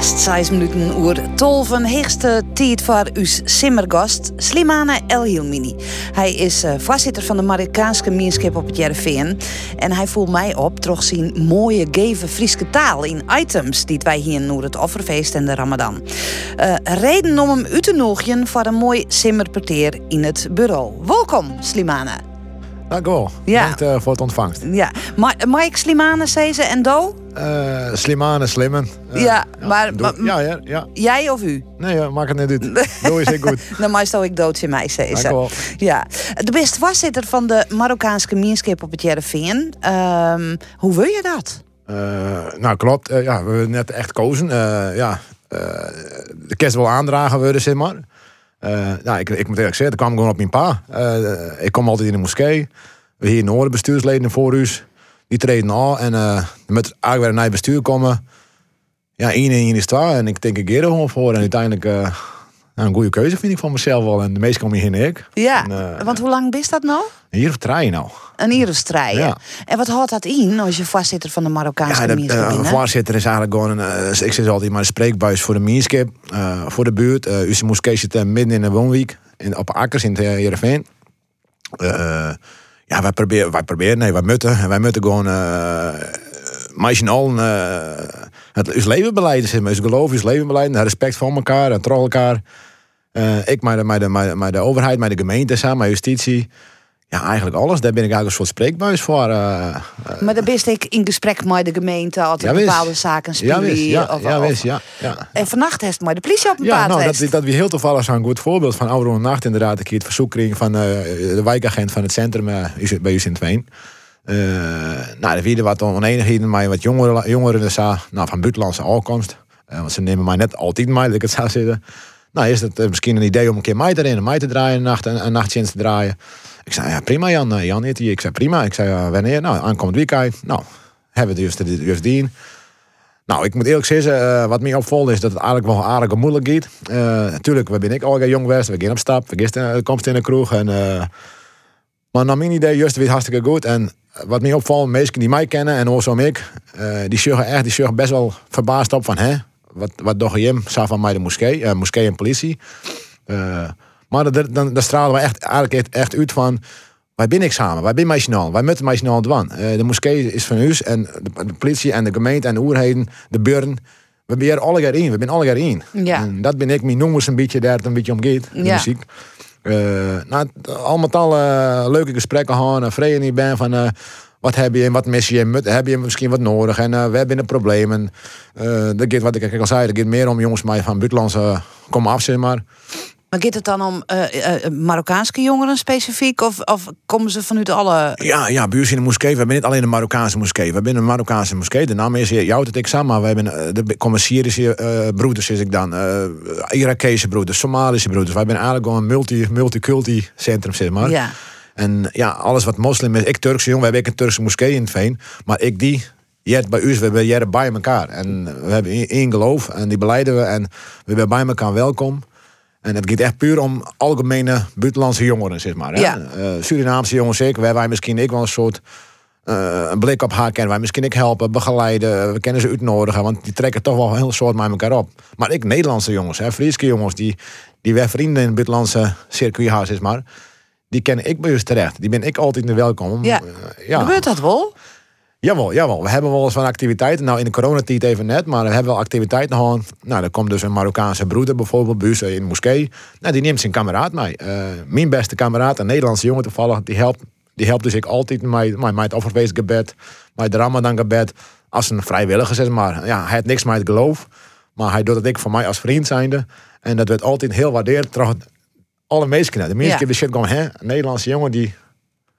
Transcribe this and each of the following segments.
Haast 6 minuten oer tolven heegste tijd voor uw simmergast Slimane El Hilmini. Hij is uh, voorzitter van de Marokkaanse gemeenschap op het Jereveen. En hij voelt mij op toch zien mooie geven Friese taal in items die wij hier noemen het offerfeest en de Ramadan. Uh, reden om hem uit te nodigen voor een mooi simmerparteer in het bureau. Welkom Slimane. Dank u wel. Ja. Bedankt uh, voor het ontvangst. Ja. Mike Slimane, zei ze en Do? Uh, Slimane, Slimmen. Uh, ja, maar, ja, ja, ja, ja, Jij of u? Nee, uh, maak het niet uit. Doe is ik goed. Dan maar ik dood in mij, zei ze. Ja. De beste voorzitter van de Marokkaanse gemeenschap op het Jereveen. Um, hoe wil je dat? nou, klopt. ja, we hebben net echt kozen. ja, de kerst wel aandragen worden, zeg maar. Uh, nou, ik, ik moet eerlijk zeggen, dat kwam gewoon op mijn pa. Uh, ik kom altijd in de moskee. We hier in Noorden bestuursleden voor u. Die treden al. En uh, met eigenlijk weer het bestuur komen. Ja, één en één is twee. En ik denk ik er gewoon voor. En uiteindelijk nou, een goede keuze vind ik van mezelf wel. En de meeste komen hier ik. Ja, want hoe lang is dat nou? Hier of trein nou. Een hier of Ja. En wat houdt dat in als je voorzitter van de Marokkaanse ja, de, Een voorzitter is eigenlijk gewoon een, ik zeg altijd maar een spreekbuis voor de gemeenschap. voor de buurt. Uh, Uw moskee zit midden in de woonweek. In, op akkers in Heerenveen. Uh, ja, wij proberen, wij proberen, nee, wij moeten. En wij moeten gewoon uh, meisje al uh, het is leven beleiden, zeg maar. Is geloof, is leven beleiden. Respect voor elkaar en trouw elkaar. Uh, ik, maar de, maar, de, maar, de, overheid, maar de gemeente samen, maar justitie. Ja, eigenlijk alles. Daar ben ik eigenlijk een soort spreekbuis voor. Uh, maar dan bist ik in gesprek met de gemeente altijd ja, bepaalde zaken spelen. Ja, ja, of, ja, wist, ja, ja. En vannacht heeft maar de politie op een ja, nou, dat, dat wie heel toevallig zo'n goed voorbeeld van oude nacht inderdaad. Ik het verzoek kreeg van de wijkagent van het centrum bij u in Tween. Uh, nou, de vierde wat oneenigheden, maar wat jongeren, jongeren dus, nou, van buitenlandse afkomst. want ze nemen mij net altijd mee, dat ik het zou zitten. Nou, is het misschien een idee om een keer mij te rennen, mij te draaien, een nacht, een, een te draaien. Ik zei, ja, prima Jan. Eh, Jan. Ik zei, prima. Ik zei, wanneer? Nou, aankomend weekend. Nou, hebben we de juist dien. Nou, ik moet eerlijk zeggen, wat mij opvalt is dat het eigenlijk wel aardig moeilijk gaat. Natuurlijk, we ben ik al jong geweest, we gaan op stap, we gaan komst in de kroeg. En, maar naar mijn idee, juist weer hartstikke goed. En wat mij opvalt, mensen die mij kennen en ook ik, die zeggen echt, die zeggen best wel verbaasd op van, hè, wat, wat doe je hem, van mij de moskee, moskee en politie. Maar dan, dan stralen we echt, eigenlijk echt uit van... Wij zijn ik samen, wij zijn Meisjenaal, wij moeten Meisjenaal doen. Uh, de moskee is van ons en de, politie en de gemeente en de oerheden, de burn. We zijn alle in, we zijn alle in. Ja. En dat ben ik, mijn noemers een beetje daar het een beetje om gaat, de ja. muziek. Uh, nou, allemaal al uh, leuke gesprekken gehad, en vrede niet ben van... Uh, wat heb je en wat mis je? Heb je misschien wat nodig? En we hebben een probleem. Dat gaat, wat ik al zei, dat meer om jongens mij van buitenlandse komen af, zeg maar. Maar gaat het dan om uh, Marokkaanse jongeren specifiek? Of, of komen ze vanuit alle... Ja, ja bij in de moskee. We hebben niet alleen de Marokkaanse moskee. We hebben een Marokkaanse moskee. De naam is jou het ik samen. Maar we hebben de komen Syrische broeders, is ik dan. Irakese broeders, Somalische broeders. We hebben eigenlijk gewoon een multi, multiculti centrum, zeg maar. Ja. En ja, alles wat moslim is. Ik Turkse jongen, we hebben een Turkse moskee in het Veen. Maar ik die Jet bij u, we hebben jaren bij elkaar. En we hebben één geloof en die beleiden we. En we zijn bij elkaar welkom. En het gaat echt puur om algemene buitenlandse jongeren, zeg maar. Hè? Ja. Uh, Surinaamse jongens zeker. Wij, wij misschien ik wel een soort uh, een blik op haar kennen. Wij misschien ik helpen, begeleiden. We kennen ze uitnodigen, want die trekken toch wel heel soort met elkaar op. Maar ik Nederlandse jongens, hè, Friese jongens, die, die wij vrienden in het buitenlandse circuit zeg maar. Die ken ik bij ons terecht. Die ben ik altijd in de welkom. Ja. Ja. Gebeurt dat wel? Jawel, jawel. We hebben wel eens van activiteiten. Nou, in de coronatijd even net, maar we hebben wel activiteiten gehad. Nou, er komt dus een Marokkaanse broeder bijvoorbeeld, buurse in de moskee. Nou, die neemt zijn kameraad mee. Uh, mijn beste kameraad, een Nederlandse jongen toevallig, die helpt, die helpt dus ik altijd met, met, met het offerfeestgebed, met het Ramadan gebed. Als een vrijwilliger, zeg maar. Ja, hij heeft niks met het geloof, maar hij doet het ik voor mij als vriend zijnde. En dat werd altijd heel waardeerd. Trouwens, alle mensen, de meeste ja. de shit gewoon, hè, een Nederlandse jongen die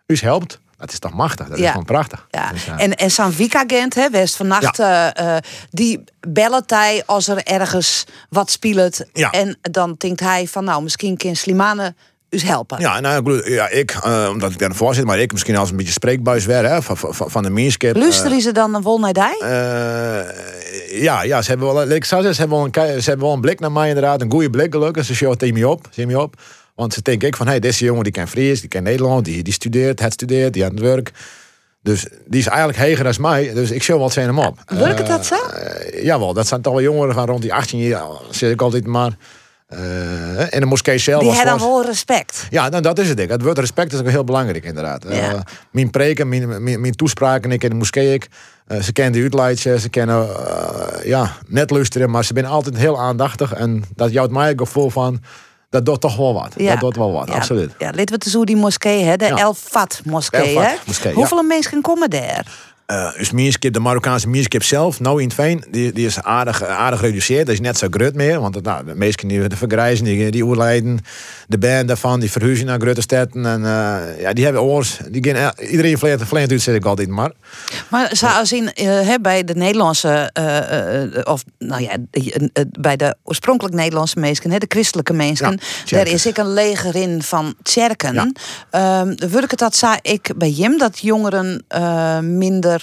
u helpt. Dat is toch machtig? Dat is gewoon prachtig. Ja. Dus, En, en zo'n weekagent, hè, West vannacht, uh, die bellen hij als er ergens wat speelt. Ja. En dan denkt hij van, nou, misschien kan Slimane dus helpen. Ja, nou, ja, ik, uh, omdat ik daar voor zit, maar ik misschien als een beetje spreekbuis werd hè, van, van, van de meerskip. Luisteren uh, ze dan een wol naar die? Uh, ja, ja, ze hebben wel, ik zou zeggen, ze hebben wel een, ze hebben wel een blik naar mij inderdaad, een goede blik gelukkig. Ze showen tegen me op, zien me op. Want ze denken ik van, hey, deze jongen die kent Fries, die kent Nederland, die, die studeert, het studeert, die aan het werk. Dus die is eigenlijk heger dan mij, dus ik show wel zijn hem op. Werkt dat zo? Uh, jawel, dat zijn toch wel jongeren van rond die 18 jaar, zeg ik altijd maar. Uh, en de moskee zelf. Die hebben dan wel respect. Ja, nou, dat is het. Ik. Het woord respect is ook heel belangrijk, inderdaad. Ja. Uh, mijn preken, mijn, mijn, mijn, toespraken, ik in de moskee. Ik, uh, ze kennen de uitleidje, ze kennen ja, net luisteren, maar ze zijn altijd heel aandachtig. En dat jouwt mij ook gevoel van dat doet toch wel wat. Ja. Dat doet wel wat, ja. absoluut. Ja, lid we te zo die moskee, hè? de. El Fat moskee. El hè? moskee, Hoeveel mensen komen daar? Uh, dus Mierskip, de Marokkaanse Mierskip zelf, nou in het veen, die, die is aardig, aardig gereduceerd. Dat is net zo groot meer, want nou, de meesten die de vergrijzen, die, die oerlijden, de band daarvan, die verhuizen naar grote steden. En uh, ja, die hebben oors. Die gaan, iedereen vleert, vleert uit, zeg ik altijd maar. Maar zou zien, uh, bij de Nederlandse, of nou ja, bij de oorspronkelijk Nederlandse mensen, de christelijke mensen, ja, daar is ik een leger in van tjerken. Ja. Um, ik het dat zei ik bij Jim, dat jongeren minder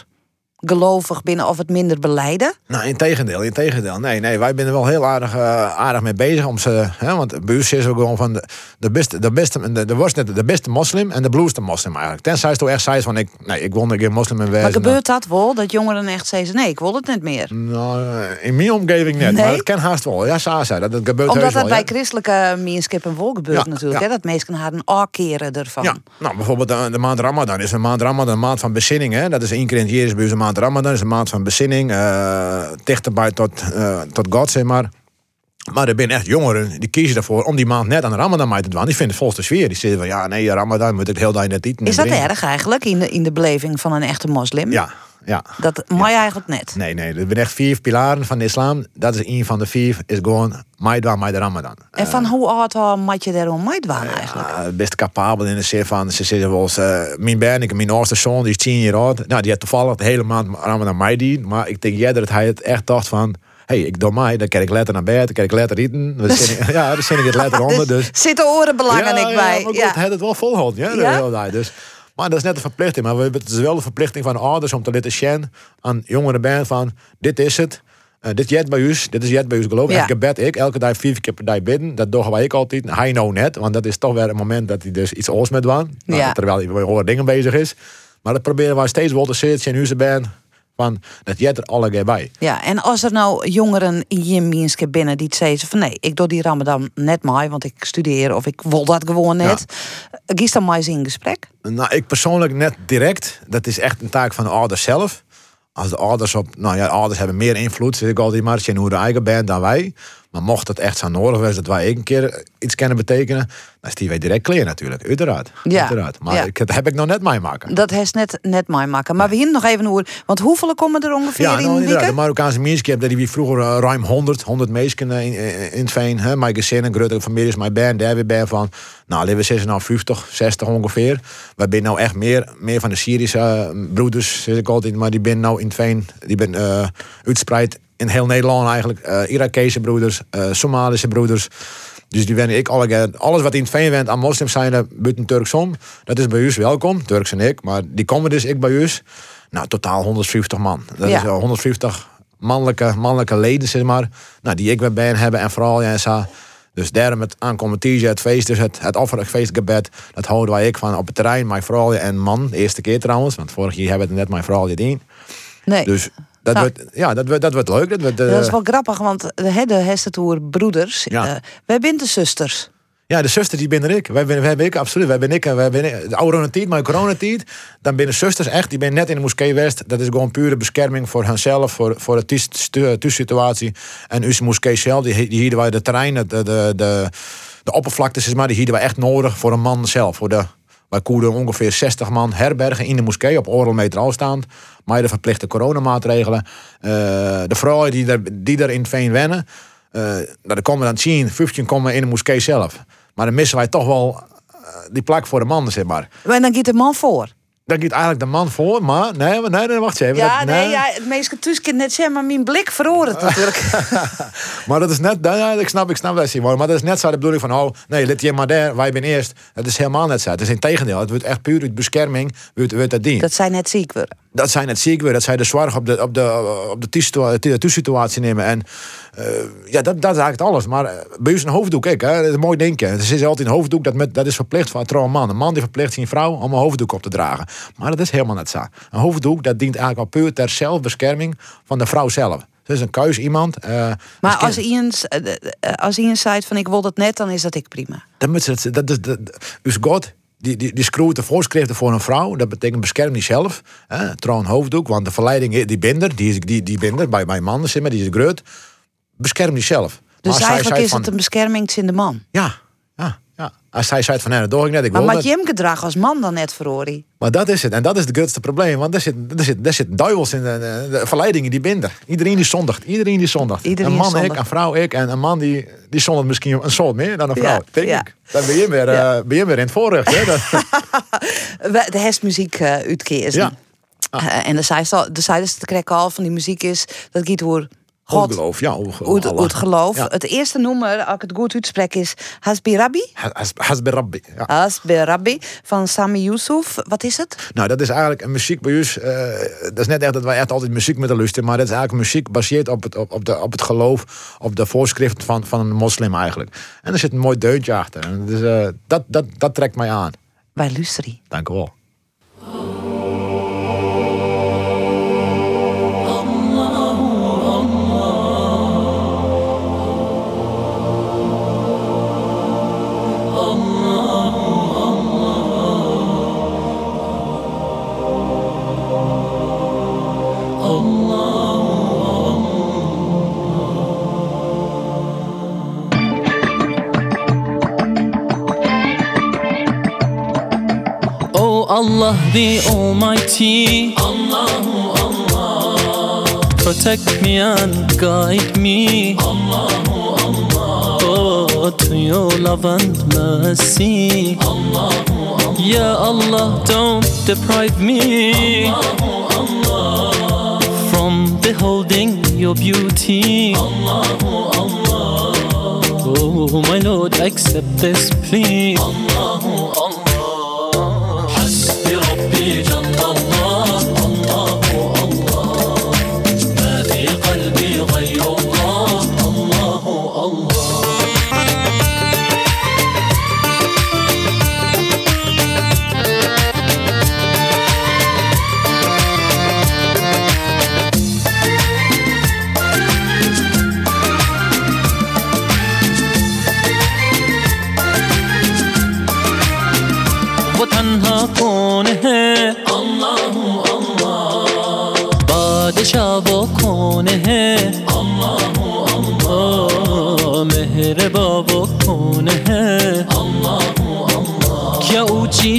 gelovig binnen of het minder beleiden? Nou, in tegendeel, in tegendeel. Nee, nee, wij zijn er wel heel aardig, uh, aardig mee bezig. Om ze, hè, want bij is ook gewoon van de, de beste, de beste, de, de was net de beste moslim en de blueste moslim eigenlijk. Tenzij ze toch echt zei van ik, nee, ik wil een keer moslim en Maar gebeurt dat wel, dat jongeren echt zeggen, nee, ik wil het niet meer? Nou, eh, in mijn omgeving net, nee? maar dat ken haast wel. Ja, zo zei dat, dat gebeurt Omdat dat wel, bij christelijke mensen en vol gebeurt ja, natuurlijk, ja. Hè, dat mensen haar een afkeren ervan. Ja, nou bijvoorbeeld de, de, maand Ramadan is een maand Ramadan, een maand van bezinning, hè. Dat is één keer in het een maand Ramadan, is een maand van bezinning, uh, dichterbij tot, uh, tot God, zeg maar. Maar er zijn echt jongeren die kiezen ervoor om die maand net aan de Ramadan mee te doen. Die vinden het volgens de sfeer. Die zeggen van ja, nee, Ramadan moet ik heel dag net eten. Is dat erg eigenlijk in de, in de beleving van een echte moslim? Ja, ja. Dat mag je eigenlijk net. Nee, nee. Er zijn echt vier pilaren van de islam. Dat is een van de vier. Is gewoon Maidwan, de Ramadan. En van uh, hoe oud moet je daarom Maidwan eigenlijk? Best capabel in de zin van, ze zeggen wel eens, uh, mijn ben, mijn oudste zoon, die is tien jaar oud. Nou, die heeft toevallig de hele maand Ramadan Maidien. Maar ik denk jij dat hij het echt dacht van hey, ik doe mij, dan kan ik letter naar bed, dan kan ik letter eten. Dan ik, ja, dan zin ik het letter onder. Dus. Zitten oren belangrijk ja, bij. Ja, maar goed, het het wel volhouden. Ja, ja? Dus, maar dat is net een verplichting. Maar het is wel de verplichting van ouders om te laten zien aan jongere band van, dit is het. Uh, dit jet bij u, dit is jet bij u geloof ik. Ja. Ik bed ik elke dag vier keer per dag bidden. Dat doen wij ik altijd. Hij nou net, want dat is toch weer een moment dat hij dus iets oors met waan. Nou, ja. Terwijl hij met dingen bezig is. Maar dat proberen wij steeds wel te zitten in onze band van dat jij er alle bij. Ja, en als er nou jongeren in je minske binnen die zeggen van nee, ik doe die Ramadan net maar, want ik studeer of ik wil dat gewoon net. Ja. Gies dan maar eens in gesprek? Nou, ik persoonlijk net direct. Dat is echt een taak van de ouders zelf. Als de ouders op, nou ja, ouders hebben meer invloed, zeg ik altijd maar, hoe de eigen bent dan wij. Maar mocht het echt zo nodig zijn dat wij een keer iets kunnen betekenen, dan is die wij direct kleer natuurlijk. Uiteraard. Ja. Uiteraard. Maar dat heb ik nog net mij maken. Dat heeft net, net mij maken. Maar we hier nog even over. Want hoeveel komen er ongeveer ja, nou, in De Marokkaanse mensen dat die vroeger uh, ruim 100, 100 mensen in, in, in het veen. Hè? Mijn gezin en grote families, mijn band, daar weer ben van. Nou, leven we nou 50, 60 ongeveer. We zijn nou echt meer, meer van de Syrische broeders, zeg ik altijd. Maar die ben nou in het veen, die ben uh, uitspreid in heel Nederland eigenlijk. Uh, Irakese broeders, uh, Somalische broeders. Dus die ben ik alle, alles wat in het veen went aan moslims zijn, buiten Turks om. Dat is bij u welkom, Turks en ik. Maar die komen dus ik bij u. Nou, totaal 150 man. Dat is 150 mannelijke, mannelijke leden, zeg maar. Nou, die ik bij hebben en vooral, ja, zo. Dus daarom het aankomend het feest, dus het, het offerlijk feestgebed, dat houden wij ik van op het terrein. Mijn vrouw en man, de eerste keer trouwens, want vorig jaar hebben we het net mijn vrouw gedaan. Nee. Dus dat, nou, wordt, ja, dat, wordt, dat wordt leuk. Dat, wordt, dat is eh, wel grappig, want de, de Hestetour broeders, ja. Uh, wij zijn de zusters. Ja, de zusters die ben ik. Wij ben, wij ben ik, absoluut. Wij ben ik. Wij ben ik. De coronatijd, maar coronatijd. Dan binnen zusters echt. Die ben net in de moskee West. Dat is gewoon pure bescherming voor henzelf. Voor, voor de thuissituatie. En onze moskee zelf. Die, die hielden wij de terreinen, de, de, de, de oppervlaktes, is maar. Die hielden wij echt nodig voor een man zelf. Voor de, wij koerden ongeveer 60 man herbergen in de moskee. Op oorlog meter afstand maar de verplichte coronamaatregelen. Uh, de vrouwen die er, die in het veen wennen, uh, nou, dan komen dan 10, 15 komen in de moskee zelf. Maar dan missen wij toch wel uh, die plek voor de mannen, zeg maar. Dan gaat de man voor? Dan gaat eigenlijk de man voor, maar nee, nee, nee wacht even. Ja, dat, nee, nee, ja, het meeste tussen net zeggen, maar mijn blik verhoren natuurlijk. maar dat is net, ja, ik snap, ik snap dat je maar dat is net zo de bedoeling van, oh, nee, let je maar daar, wij ben eerst. Dat is helemaal net zo. Het is in tegendeel, het wordt echt puur uit bescherming, wordt, wordt dat dien. Dat zijn net ziek worden. Dat zij het ziek weer, dat zij de zorg op de, op de, op de toesituatie nemen. En uh, ja, dat, dat is eigenlijk alles. Maar uh, bij ons een hoofddoek, kijk, hè, dat is mooi denken. Het is altijd een hoofddoek, dat, met, dat is verplicht voor een man. Een man die verplicht zijn vrouw om een hoofddoek op te dragen. Maar dat is helemaal niet zo. Een hoofddoek, dat dient eigenlijk al puur ter zelfbescherming van de vrouw zelf. Dus een keus iemand. Uh, maar als iemand, als iemand zei van ik wil dat net, dan is dat ik prima. Dan moet ze, dat is, dat, dus God die, die, die schroeit de voorschriften voor een vrouw. Dat betekent bescherm jezelf. Hè, trouw een hoofddoek, want de verleiding, die binder, die, is, die, die binder bij, bij mannen, die is groot. Bescherm jezelf. Dus maar eigenlijk is het een bescherming in de man? Ja, ja, ja. Als hij zei van, nee, dat doe ik net. Ik maar wat je hem gedrag als man dan net verhoor Maar dat is het. En dat is het grootste probleem. Want er zit, er zit, er zit duivels in de, de, verleidingen die binden. Iedereen die zondigt. Iedereen die zondigt. Iedereen een man ik, een vrouw ik. En een man die, die zondigt misschien een soort meer dan een vrouw. Ja, denk ik. Dan ben je weer, ja. uh, ben je weer in het voorrecht. Hè? de herfstmuziek uh, uitkeer Ja. Uh, en de zijde te krijgen al van die muziek is dat giet hoor God. geloof, ja. Het, geloof. Het eerste nummer, als ik het goed uitspreek, is Hasbi Rabbi. Hasbi Rabbi, ja. Hasbi Rabbi van Sami Yusuf. Wat is het? Nou, dat is eigenlijk een muziek bij ons. Uh, dat is net echt dat wij echt altijd muziek met de lusten, maar dat is eigenlijk muziek gebaseerd op het, op, op, de, op het geloof, op de voorschriften van, van een moslim eigenlijk. En er zit een mooi deuntje achter. En dus, uh, dat, dat, dat trekt mij aan. Wij luisteren. Dank u wel. Allah the Almighty. Allahu Allah. Protect me and guide me. Allahu Allah. Oh, to your love and mercy. Allahu Allah. Ya Allah, don't deprive me. Allahu Allah. From beholding your beauty. Allahu Allah. Oh, my Lord, accept this plea. Allah. 一叶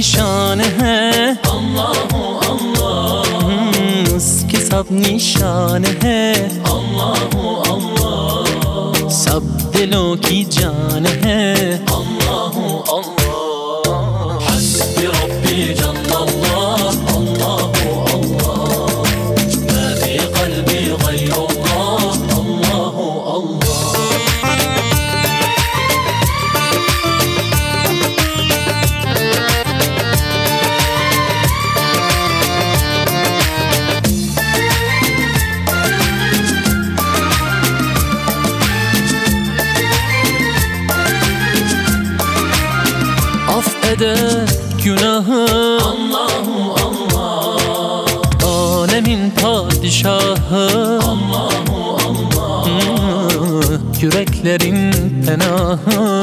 शान है। अल्लाह अल्लाह। उसकी सब निशान है। अल्लाह अल्लाह। सब दिलों की जान है। अल्लाह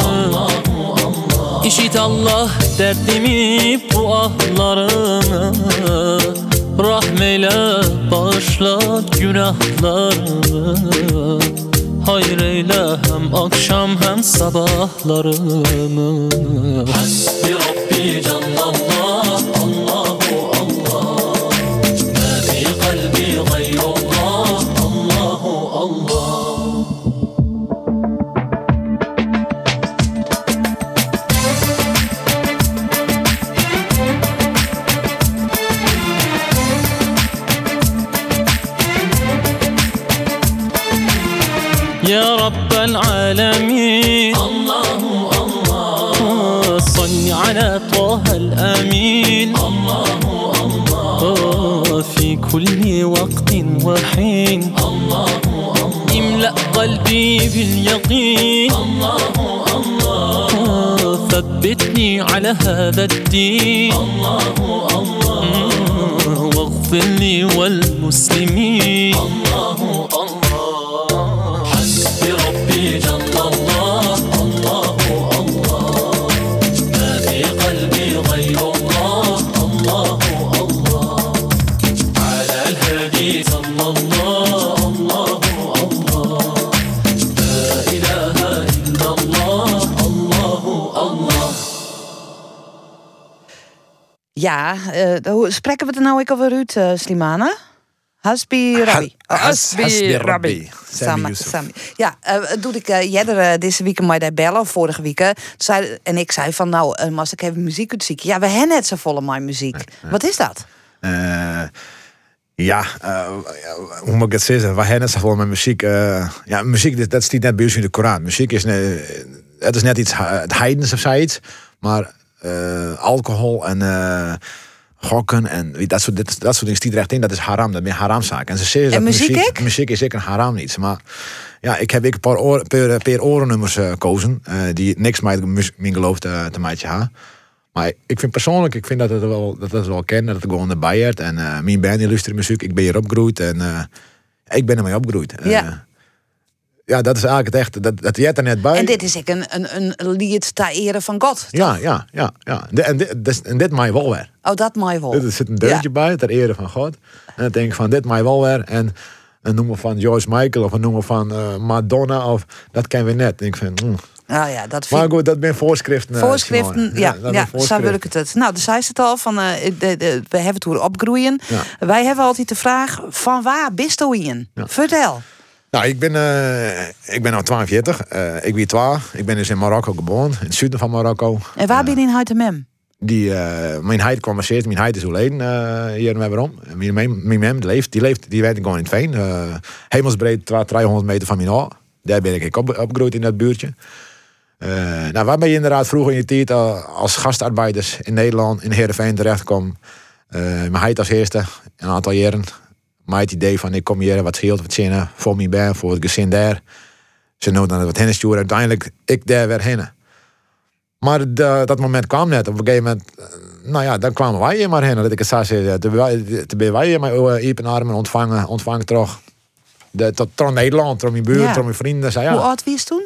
Allahu Allah İşit Allah derdimi bu ahlarımı Rahmeyle bağışla günahlarımı Hayır eyle hem akşam hem sabahlarımı Hasbi Rabbi Cellallah قلبي باليقين الله الله ثبتني على هذا الدين. الله الله واغفر لي والمسلمين. الله Ja, eh, hoe spreken we het er nou ik alweer uit, eh, Slimane? Hasbi Rabbi. Ha- Has- Hasbi Rabbi. Sami. Sami. Ja, eh doe ik uh, jeder eh, deze week maar daar bellen, of vorige week. zei, en ik zei van, nou, uh, als ik even muziek uitzieken. Ja, we hebben net zo volle mijn muziek. Wat is dat? Eh, ja, eh, hoe moet ik het zeggen? Wij hebben het zo vol met muziek. eh, ja, muziek, dat, dat staat net bij ons in de Koran. Muziek is, ne- het is net iets he- het heidens of zoiets. Maar eh, alcohol en eh, gokken en dat soort, dat, dat soort dingen stiet er echt in. Dat is haram, dat is een haramzaak. En ze zeggen En dat muziek muziek is zeker een haram niet. Maar ja, ik heb ik een paar, oor, per, per orennummers gekozen. eh, die niks met mijn geloof te, te maken hebben. Maar ik vind persoonlijk, ik vind dat het wel, dat het wel ken, dat het gewoon erbij heeft. En mijn band die luistert muziek, ik ben hier opgegroeid en ik ben ermee opgegroeid. Ja. Ja, dat is eigenlijk het echte, dat, dat jet er net bij. En dit is ik een, een, een lied ter ere van God. Ja, ja, ja, ja. De- en, dit, dit- en dit mij wel weer. Oh, dat mooi wel. Er zit een deuntje bij, ter ere van God. En dan denk ik van, dit mij wel weer. En een noemen van Joyce Michael of een noemen van eh, Madonna of dat kennen we net. En ik vind, mm. Nou ja, dat vind Maar goed, dat ben voorschriften. eh, Voorschriften, ja, dat ja, ben zo voorschriften. wil ik het. het. Nou, de zei het al, van, eh, de, de- we hebben het hoe opgroeien. Ja. Wij hebben altijd de vraag, van waar bist u in? Vertel. Nou, ik ben, eh ik ben nu 42. eh ik ben 12. Ik ben dus in Marokko geboren, in het zuiden van Marokko. En waar ben je in Huitemem? Die, eh, mijn heid kwam maar Mijn heid is eh hier en waarom. Mijn, mijn, mijn mem die leeft, die leeft, die werkt gewoon in het veen. eh hemelsbreed, twa- 300 meter van mijn huis. Daar ben ik op, opgegroeid in dat buurtje. Eh, nou, waar ben je inderdaad vroeger in je tijd eh, als gastarbeiders in Nederland, in Heerenveen terechtgekomen. Eh mijn heid als eerste, een aantal jaren. Maar het idee van ik kom hier wat scheelt, wat zinnen voor mijn baan, voor het gezin daar. Ze noemen dan wat sturen. Uiteindelijk ik daar weer heen. Maar de- dat moment kwam net. Op een gegeven moment, eh, nou ja, dan kwamen wij hier maar heen. Dat ik het zo zei, toen ben wij hier met open armen ontvangen, ontvangen terug. De, tot, tot Nederland, tot mijn buurt, Ja. mijn vrienden. Zei, Hoe ja, oud was je toen?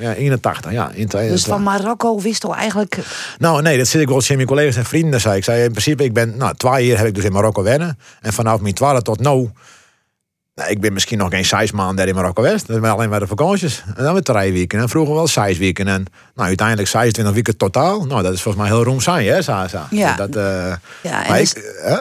Ja, 81, ja. In, Dus van Marokko wist al eigenlijk... nou, nee, dat zit ik wel in mijn collega's en vrienden. Zei. Ik zei in principe, ik ben, nou, twee jaar heb ik dus in Marokko wennen. En vanaf mijn twaalf tot nu, nou, ik ben misschien nog geen zes maanden in Marokko geweest. Dat zijn alleen maar de vakanties. En dan weer drie weken. En vroeger wel zes weken. En nou, uiteindelijk 26 weken totaal. Nou, dat is volgens mij heel roem zijn, hè, zo. Ja. Dat, eh, Ja, en maar dus- ik, hè?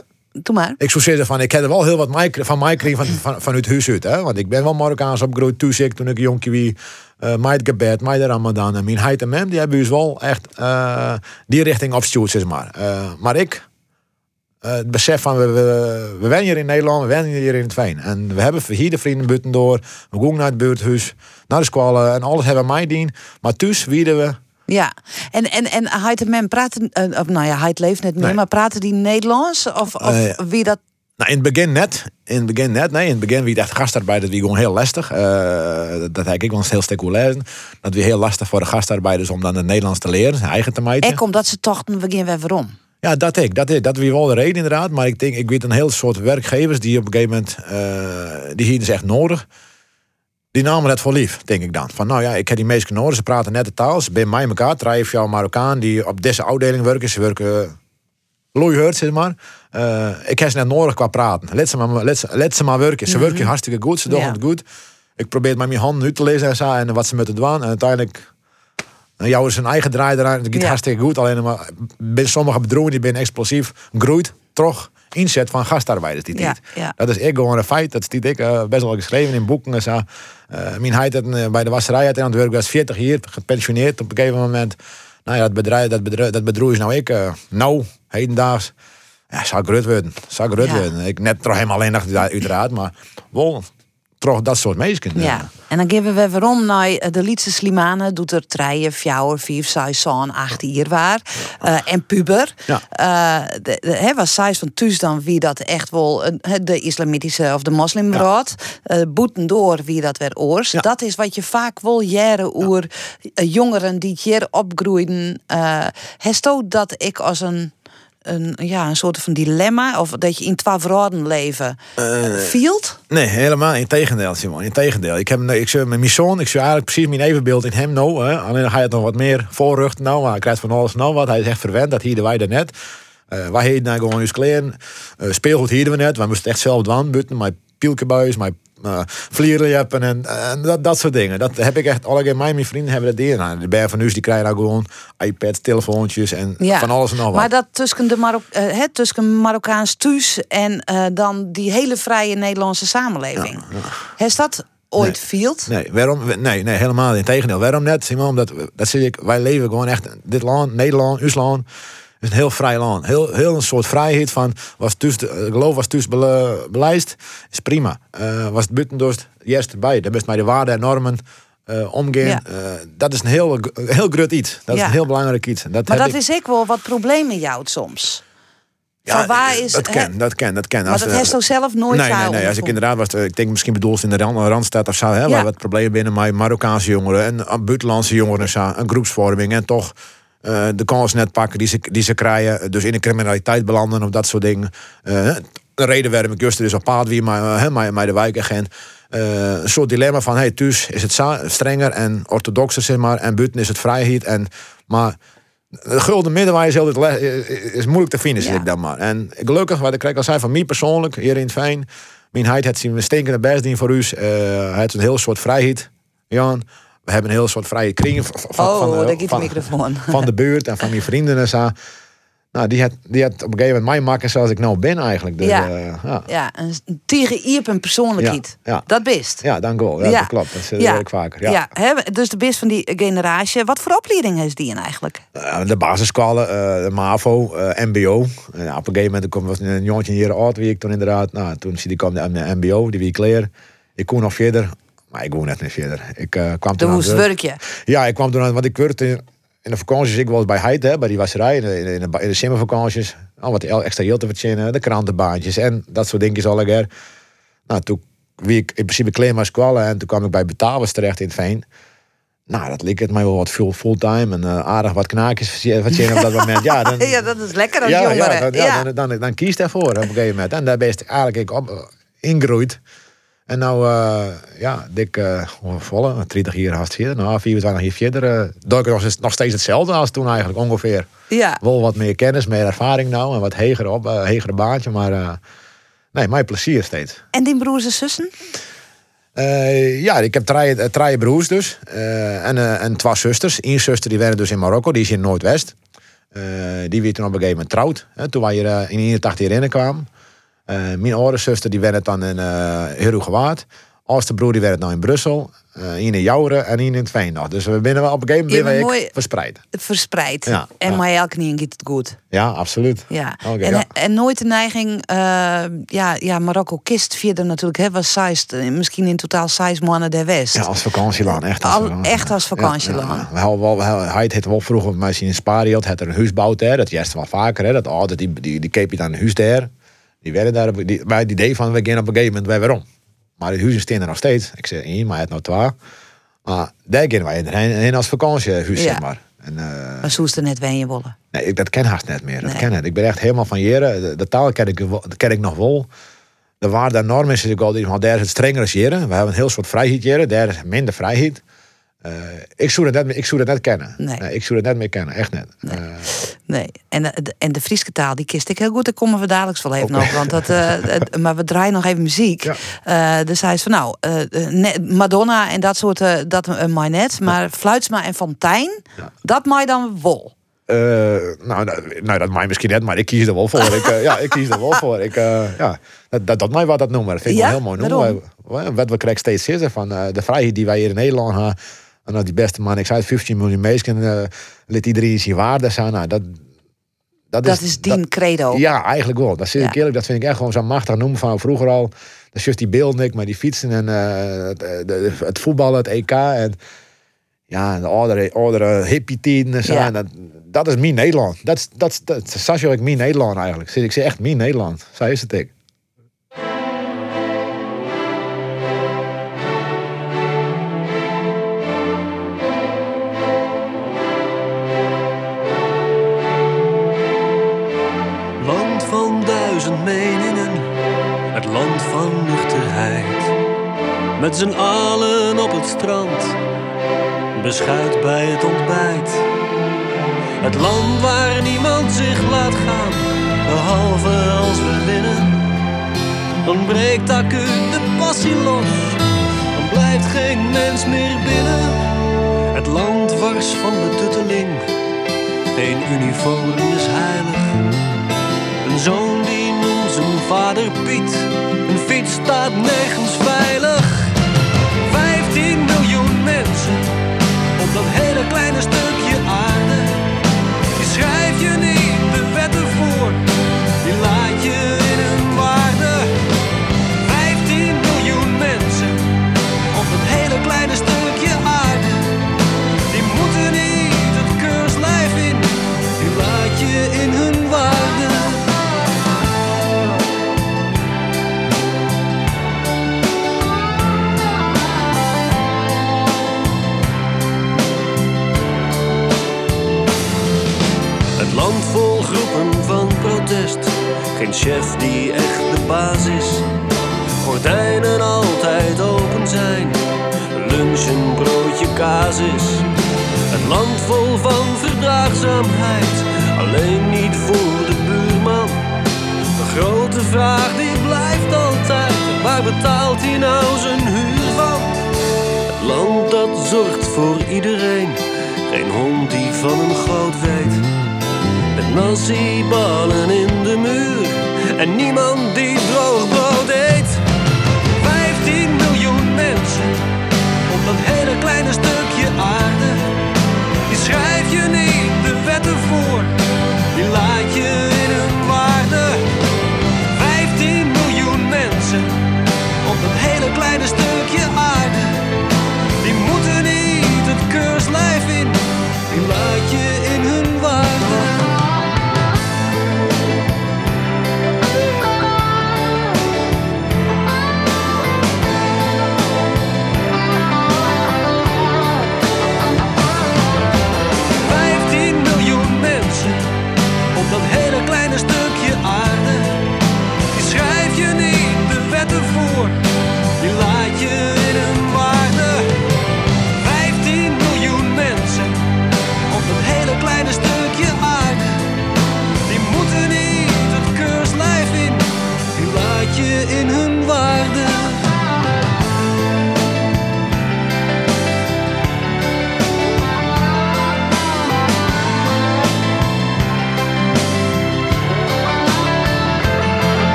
Ik zou zeggen van, ik heb wel heel wat van mij van, van, vanuit huis uit. Hè? Want ik ben wel Marokkaans opgegroeid. Toen ik, toen ik jonkje wie, uh, mij het gebed, de ramadan. En mijn heid en mem, die hebben dus wel echt eh, die richting opgestuurd, zeg maar. Eh, maar ik, eh, het besef van, we, we, we zijn hier in Nederland, we zijn hier in het Veen. En we hebben hier de vrienden buiten door. We gaan naar het buurthuis, naar de scholen en alles hebben mij dien. Maar thuis wieden we... Ja, en, en, en Huitemem praten... eh, nou ja, hij leeft net meer, Nee. maar praten die Nederlands? Of, of Eh, wie dat... Nou, in het begin net. In het begin net. Nee, in het begin wie echt gastarbeiders wie gewoon heel lastig. Eh, dat heb ik wel eens heel stuk lezen. Dat weer heel lastig voor de gastarbeiders om dan het Nederlands te leren, zijn eigen te maken. Ik omdat ze toch een begin weer waarom. Ja, dat ik. Dat is dat wie wel de reden inderdaad. Maar ik denk, ik weet een heel soort werkgevers die op een gegeven moment, die hier is echt nodig. Die namen het voor lief, denk ik dan. Van nou ja, ik heb die meesten nodig, ze praten net de taal. Ze zijn bij elkaar, drie of jouw Marokkaan die op deze afdeling werken. Ze werken loeihard, zeg maar. Eh, ik heb ze net nodig qua praten. Let ze maar, let ze, let ze maar werken. Ze werken hartstikke goed, ze doen Mhm. Ja. het goed. Ik probeer het met mijn handen uit te lezen en wat ze moeten doen. En uiteindelijk, nou, jou is een eigen draai eraan. Het gaat Ja. hartstikke goed. Alleen maar, bij sommige bedrijven die zijn explosief, groeit, toch inzet van gastarbeiders die tijd. ja. Dat is ik gewoon een feit. Dat is ik eh, best wel geschreven in boeken en zo. Eh, mijn heid eh, bij de wasserij had aan het werk was 40 jaar gepensioneerd op een gegeven moment. Nou ja, dat bedrijf, dat bedrijf, dat bedrijf is nou ik. nou, hedendaags. Ja, zou groot worden. Zou groot Ja. worden. Ik net toch helemaal alleen nog uiteraard, maar wel toch dat soort mensen. Ja. En dan geven we weer om naar eh, de Lietse Slimane. Doet er treien, fjouwer, vijf, zes, zo'n, acht hier waar. Eh, en puber. Ja. Eh, de, was zij van thuis dan wie dat echt wel de islamitische of de moslimbrood. Eh boeten door wie dat weer oors. Ja. Dat is wat je vaak wil jaren oer jongeren die hier opgroeien. Uh, dat ik als een, een, ja, een soort van dilemma. Of dat je in verhouden leven fielt. Nee, helemaal in tegendeel, Simon. In tegendeel. Ik heb ik met mijn zoon, ik zie eigenlijk precies mijn evenbeeld in hem nou. Hè. Alleen dan ga je het nog wat meer voorruchten nou. Maar hij krijgt van alles nou wat. Hij is echt verwend, dat hier wij er net. Eh wij heden nou gewoon eens kleren. Eh, speelgoed hielden we net. Wij moesten echt zelf buiten. Mijn pielkebuis, mijn uh, en, en dat, dat soort dingen. Dat heb ik echt, alle mijn vrienden hebben dat deel. Nou, de berg van Nuus die krijgen nou gewoon iPads, telefoontjes en van alles en nog wat. Maar dat tussen, de Marok uh, het, tussen Marokkaans thuis en uh, dan die hele vrije Nederlandse samenleving. Ja, ja. Is dat ooit nee. field? Nee, waarom? Nee, nee, helemaal niet. Integendeel. Waarom net, Simon? Omdat, dat zie ik, wij leven gewoon echt, dit land, Nederland, ons land, is een heel vrij land. Heel, heel een soort vrijheid van, was thuis, geloof was bele, beleid, is prima. Uh, was het buitendorst, juist erbij. Daar best mij de waarden en normen uh, omgaan. Ja. Uh, dat is een heel, heel groot iets. Dat ja. is een heel belangrijk iets. Dat maar dat ik... is ik wel wat problemen jou soms. Ja, waar is, dat ken, dat ken, dat ken. Maar dat heeft zo zelf nooit Nee, nee, nee. Als ik inderdaad was, ik denk misschien bedoeld in de Randstad of zo, hè, ja. waar wat problemen binnen mij, Marokkaanse jongeren en buitenlandse jongeren, zo, een groepsvorming en toch uh, de kans net pakken die ze, die ze krijgen. Dus in de criminaliteit belanden of dat soort dingen. Uh, de reden waarom ik juist is op paard wie maar, maar, maar de wijkagent. Uh, een soort dilemma van hey, thuis is het strenger en orthodoxer zeg maar en buiten is het vrijheid en maar de gulden middenweg is, altijd is moeilijk te vinden, zeg ja. ik dan maar. En gelukkig, wat ik krijg al zei van mij persoonlijk, hier in het Fijn, mijn heid heeft zien stinkende best dien voor u. Uh, hij heeft een heel soort vrijheid, Jan. We hebben een heel soort vrije kring van, oh, van, de, van, microfoon. van de buurt en van mijn vrienden en zo. Nou, die had, die had op een gegeven moment mij maken zoals ik nou ben eigenlijk. Dus, ja. Uh, ja. ja, een tegen Iep een persoonlijkheid. Ja, ja. Dat best. Ja, dank wel. Ja, ja. dat klopt. Dat is ja. ik vaker. Ja, ja. Dus de best van die generatie. Wat voor opleiding is die eigenlijk? Uh, de basisscholen, uh, de MAVO, MBO. En op een gegeven moment kwam was een jongetje hier oud, wie ik toen inderdaad. Nou, toen zie die kwam de MBO, die wie ik leer. Ik kon nog verder. Maar ik woon net niet verder. Ik uh, kwam toen. moest werkje. Ja, ik kwam toen aan, want ik werkte in, in de vakanties. Ik was bij Heid, hè, bij die wasserij, in de, in de, in de simmervakanties. Al wat extra heel te verzinnen, de krantenbaantjes en dat soort dingetjes al een Nou, toen wie ik in principe maar squallen en toen kwam ik bij Betavers terecht in het Veen. Nou, dat leek het mij wel wat veel fulltime en uh, aardig wat knaakjes verzinnen op dat moment. Ja, dan, ja, dat is lekker als ja, jongeren. Ja, dan, ja. Dan, dan, dan, kies je ervoor op een gegeven moment. En daar ben je eigenlijk op, uh, ingegroeid. En nou, uh, ja, dik uh, volle, 30 jaar haast verder. Nou, 24 jaar verder. Uh, doe ik nog, nog steeds hetzelfde als toen eigenlijk ongeveer. Ja. Wel wat meer kennis, meer ervaring nou. En wat hegere, op, uh, hegere baantje. Maar nee, mijn plezier steeds. En die broers en zussen? Ja, ik heb drie, drie broers dus. En, en twee zusters. Eén zuster die werkte dus in Marokko, die is in Noordwest. die werd toen op een gegeven moment trouwd. Hè, toen wij hier in 81 hierin kwamen. Uh, mijn oudere zuster die werkte dan in uh, Herugewaard. Oudste broer die werkte nou in Brussel. Uh, in Jouren en in het. Dus we binnen wel op een gegeven moment verspreid. Verspreid. Ja, en ja. maar elke keer gaat het goed. Ja, absoluut. Ja. Okay, en, ja. en nooit de neiging, ja, ja, Marokko kist vierde natuurlijk, hè, was seist, misschien in totaal zes maanden der West. Ja, als vakantieland, echt als, Al, echt als vakantieland. We hadden wel, hij het wel vroeger, maar in Spariot had er een huis daar. Dat juist wel vaker, hè. Dat oude, die, die, die keep je dan een huis daar. Die werden daar, die, wij die idee van, we gaan op een gegeven moment weer waarom. Maar de huizen staan er nog steeds. Ik zeg één, maar het nou twee. Maar daar gaan wij heen als vakantiehuis, ja. zeg maar. En, uh, maar zo is er net wen je wollen. Nee, ik, dat ken haast net meer. Dat nee. ken het. Ik ben echt helemaal van jaren. De, de, taal ken ik, ken ik nog wel. De waarde en norm is natuurlijk altijd, maar daar is het strenger als jaren. We hebben een heel soort vrijheid jaren. Daar is minder vrijheid. Uh, ik zou dat net, ik zou dat net kennen. Nee. nee ik zou dat net meer kennen, echt net. Nee. Uh, nee. En, de, en de Frieske taal, die kist ik heel goed. Daar komen we dadelijk wel even okay. op. Want dat, uh, maar we draaien nog even muziek. Ja. dus hij is van nou, Madonna en dat soort, dat uh, mij net. Maar ja. Fluitsma en Fontijn, ja. dat mij dan wol. Nou, nou, dat mij misschien net, maar ik kies er wel voor. ik, ja, ik kies er wel voor. Ik, ja, dat, dat, dat mij wat dat noemen. Dat vind ik wel heel mooi noemen. Wat we krijgen steeds zitten van de vrijheid die wij hier in Nederland hebben. En nou, die beste man, ik zei het, 15 miljoen mensen, uh, liet iedereen zijn waarde zijn. Nou, dat, dat, dat is, is die credo. Ja, eigenlijk wel. Dat, zit ik eerlijk, dat vind ik echt gewoon zo machtig noemen van vroeger al. is juist die beelden ik, maar die fietsen en eh, het, eh, de- het voetballen, het EK en ja, de oudere, oudere hippie tijden en zo. Ja. En dat, dat is mijn Nederland. Dat is, dat is, dat is, dat is ik mijn Nederland eigenlijk. Ik zeg echt mijn Nederland. Zo is het ik. Met z'n allen op het strand, beschuit bij het ontbijt. Het land waar niemand zich laat gaan, behalve als we winnen. Dan breekt acuut de passie los, dan blijft geen mens meer binnen. Het land wars van de tutteling, geen uniform is heilig. Een zoon die noemt zijn vader Piet. Een fiets staat nergens veilig. Kleine stukje Geen chef die echt de baas is. Gordijnen altijd open zijn. Lunch een broodje kaas is. Het land vol van verdraagzaamheid. Alleen niet voor de buurman. De grote vraag die blijft altijd. Waar betaalt hij nou zijn huur van? Het land dat zorgt voor iedereen. Geen hond die van een goot weet. Met nasi-ballen in de muur. En niemand die droog brood eet. 15 miljoen mensen op dat hele kleine stukje aarde. Die schrijf je niet de wetten voor. Die laat je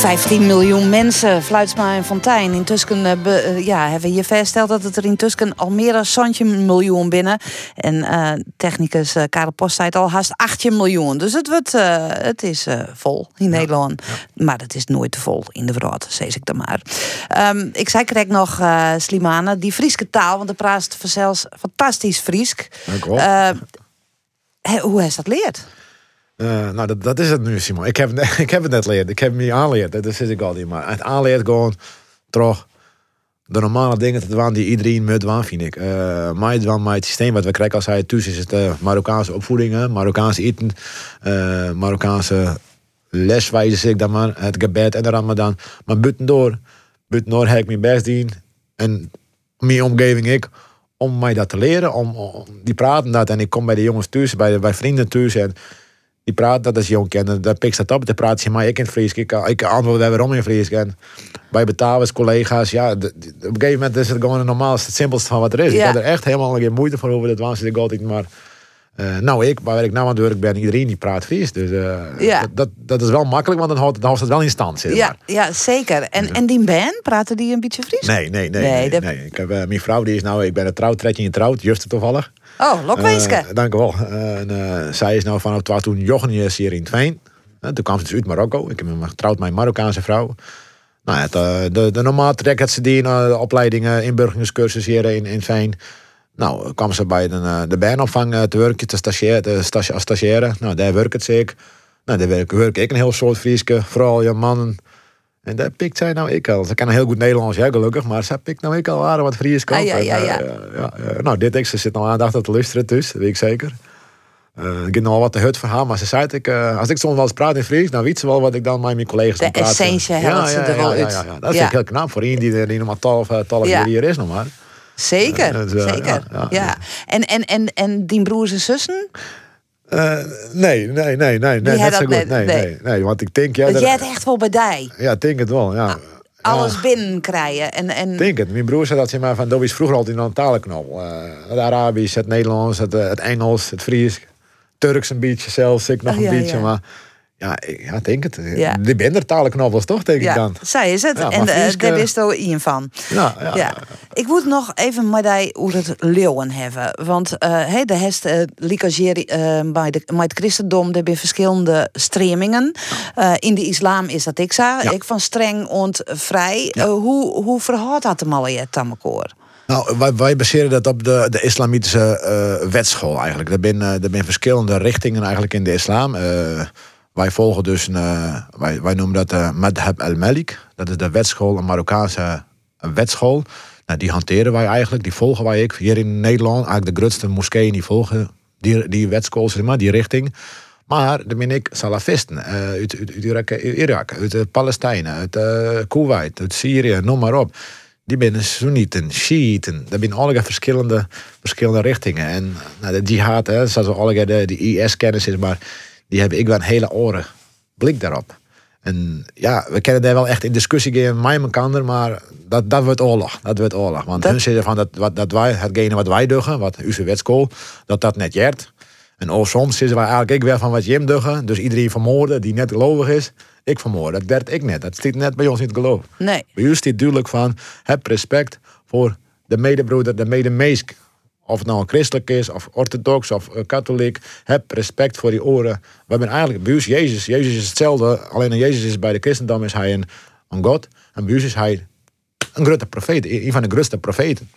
15 miljoen mensen, Fluitsma en Fontijn. Intussen eh, be- eh, ja, hebben we hier vastgesteld dat het er intussen al meer dan 20 miljoen binnen. En eh, technicus Karel Post zei het al, haast 18 miljoen. Dus het, wordt, het is vol in Nederland. Maar het is nooit te vol in de wereld, zeg ik dan maar. Ehm, ik zei correct nog, Slimane, die Frieske taal, want de praat zelfs fantastisch Friesk. Dank. Eh, hè, hoe heeft dat leerd? Eh, nou, dat, dat is het nu, Simon. Ik heb, ik heb het net geleerd. Ik heb het niet aanleerd. Dat is ik al niet. Maar het aanleert gewoon toch de normale dingen te doen die iedereen moet doen, vind ik. Uh, mij doen, maar het systeem wat we krijgen als hij thuis is het uh, Marokkaanse opvoedingen, Marokkaanse eten, Marokkaanse leswijze zeg ik dan maar, het gebed en de Ramadan. Maar buiten door, buiten door heb ik mijn best doen en mijn omgeving ik om mij dat te leren, om, om, die praten dat en ik kom bij de jongens thuis, bij, bij vrienden thuis en die praat dat als jong kennen. Daar pik dat op. Dan praat ze maar ik in Fries. Ik, ik antwoord daar waarom in Fries. En bij betalers, collega's, ja, op een gegeven moment is het gewoon het normaalste, het simpelste van wat er is. Ja. Ik heb er echt helemaal geen moeite voor over dat waanzinnig altijd maar Eh, nou, ik, waar ik nou aan het werk ben, iedereen die praat Fries. Dus eh, Ja. dat, dat, dat is wel makkelijk, want dan houdt, dan houdt het wel in stand. Zeg Ja, maar. ja zeker. En, en die band, praten die een beetje Fries? Nee, nee, nee. Nee, nee, dat- nee. Ik heb, eh, mijn vrouw die is nou, ik ben een trouw, tredje in trouwd, juist toevallig. Oh, Lokweeske. Eh, dank u wel. Eh, eh, zij is nou vanaf toen Jochen is hier in Twijn. Toen kwam ze dus uit Marokko. Ik heb me getrouwd met een Marokkaanse vrouw. Nou, ja, de, de normaal trek had ze die opleidingen, inburgeringscursus hier in, in Twijn. Nou, kwam ze bij de, de te werken, te stagiaire, te stagiaire. Nou, daar werk het ik. Nou, daar werk, werk ik een heel soort Frieske, vooral je mannen. En daar pikt zij nou ik al. Ze kan heel goed Nederlands, ja, gelukkig. Maar zij pikt nou ik al aardig wat Fries. Ah, ja, ja, ja. ja, ja. Nou, dit ik, ze zit al aandacht te luisteren dus, dat weet ik zeker. Eh, ik heb nog wel wat te hut voor haar, maar ze zei het, ik, eh, als ik soms wel eens praat in Fries, dan weet ze wel wat ik dan met mijn collega's De aan praat. essentie ja, helpt ze er wel uit. ja. Dat ik heel knap voor iemand die, die nog maar twaalf, eh, twaalf Ja. jaar hier is nog maar. Zeker, dus, eh, zeker. Ja. En, en, en, en die broers en zussen? Eh, nee, nee, nee, nee, nee, dat goed. Nee, nee. nee, nee, want ik denk, ja, dat dat- jij het echt wel bij die. ja, ik denk het wel, ja. Alles Ja. binnenkrijgen. En, en, Ik denk het. Mijn broer zei dat ze maar van, dat is vroeger altijd een talenknol. Eh het Arabisch, het Nederlands, het, eh, het Engels, het Fries, Turks een beetje zelfs, ik nog Oh, een ja, beetje. ja. Maar ja, ik ja, ik denk het. Ja. Die ben er talenknobbels toch, denk ik ja, dan. zij is het. Ja, en eh, daar wist er Ian van. Ja, ja, Ja. Ik moet nog even met die het leeuwen hebben. Want hey, de hest uh, bij, de, bij het christendom, er zijn verschillende stremingen. Eh, in de islam is dat ik. Ja. Ik van streng ont vrij. Eh, hoe, hoe verhoudt dat hem al je tammekoor? Nou, wij, wij baseren dat op de, de islamitische wetschool eigenlijk. Er zijn, er zijn verschillende richtingen eigenlijk in de islam. Eh, wij volgen dus, eh, wij, wij noemen dat de Madhab al-Malik. Dat is de wetschool, een Marokkaanse wetschool. Nou, die hanteren wij eigenlijk, die volgen wij ik hier in Nederland. Eigenlijk de grootste moskeeën die volgen die, die wetschool, zeg maar, die richting. Maar dan ben ik salafisten eh, uit, uit, uit Irak, Irak, uit eh, Palestijn, uit eh, Kuwait, uit Syrië, noem maar op. Die zijn Soenieten, Shiiten. Dat zijn allerlei verschillende, verschillende richtingen. En nou, de jihad, hè, zoals we allerlei de, de IS-kennis is, maar die hebben ik wel een hele oren blik daarop. En ja, we kennen daar wel echt in discussie gaan met elkaar, maar dat, dat wordt oorlog. Dat wordt oorlog. Want Dat- hun zeggen van dat, wat, dat wij, hetgene wat wij doen, wat onze wetskool, dat dat net jert. En ook soms zeggen wij eigenlijk ik weer van wat Jim duggen. Dus iedereen vermoorden die net gelovig is, ik vermoorden. Dat werd ik net. Dat stiet net bij ons niet geloof. Nee. Bij u stiet duidelijk van, heb respect voor de medebroeder, de medemeesk. Of het nou een christelijk is, of orthodox, of eh, katholiek. Heb respect voor die oren. We hebben eigenlijk bij ons Jezus. Jezus is hetzelfde. Alleen Jezus is bij de christendom is hij een, een God. En bij ons is hij een grote profeet. Een van de grootste profeten.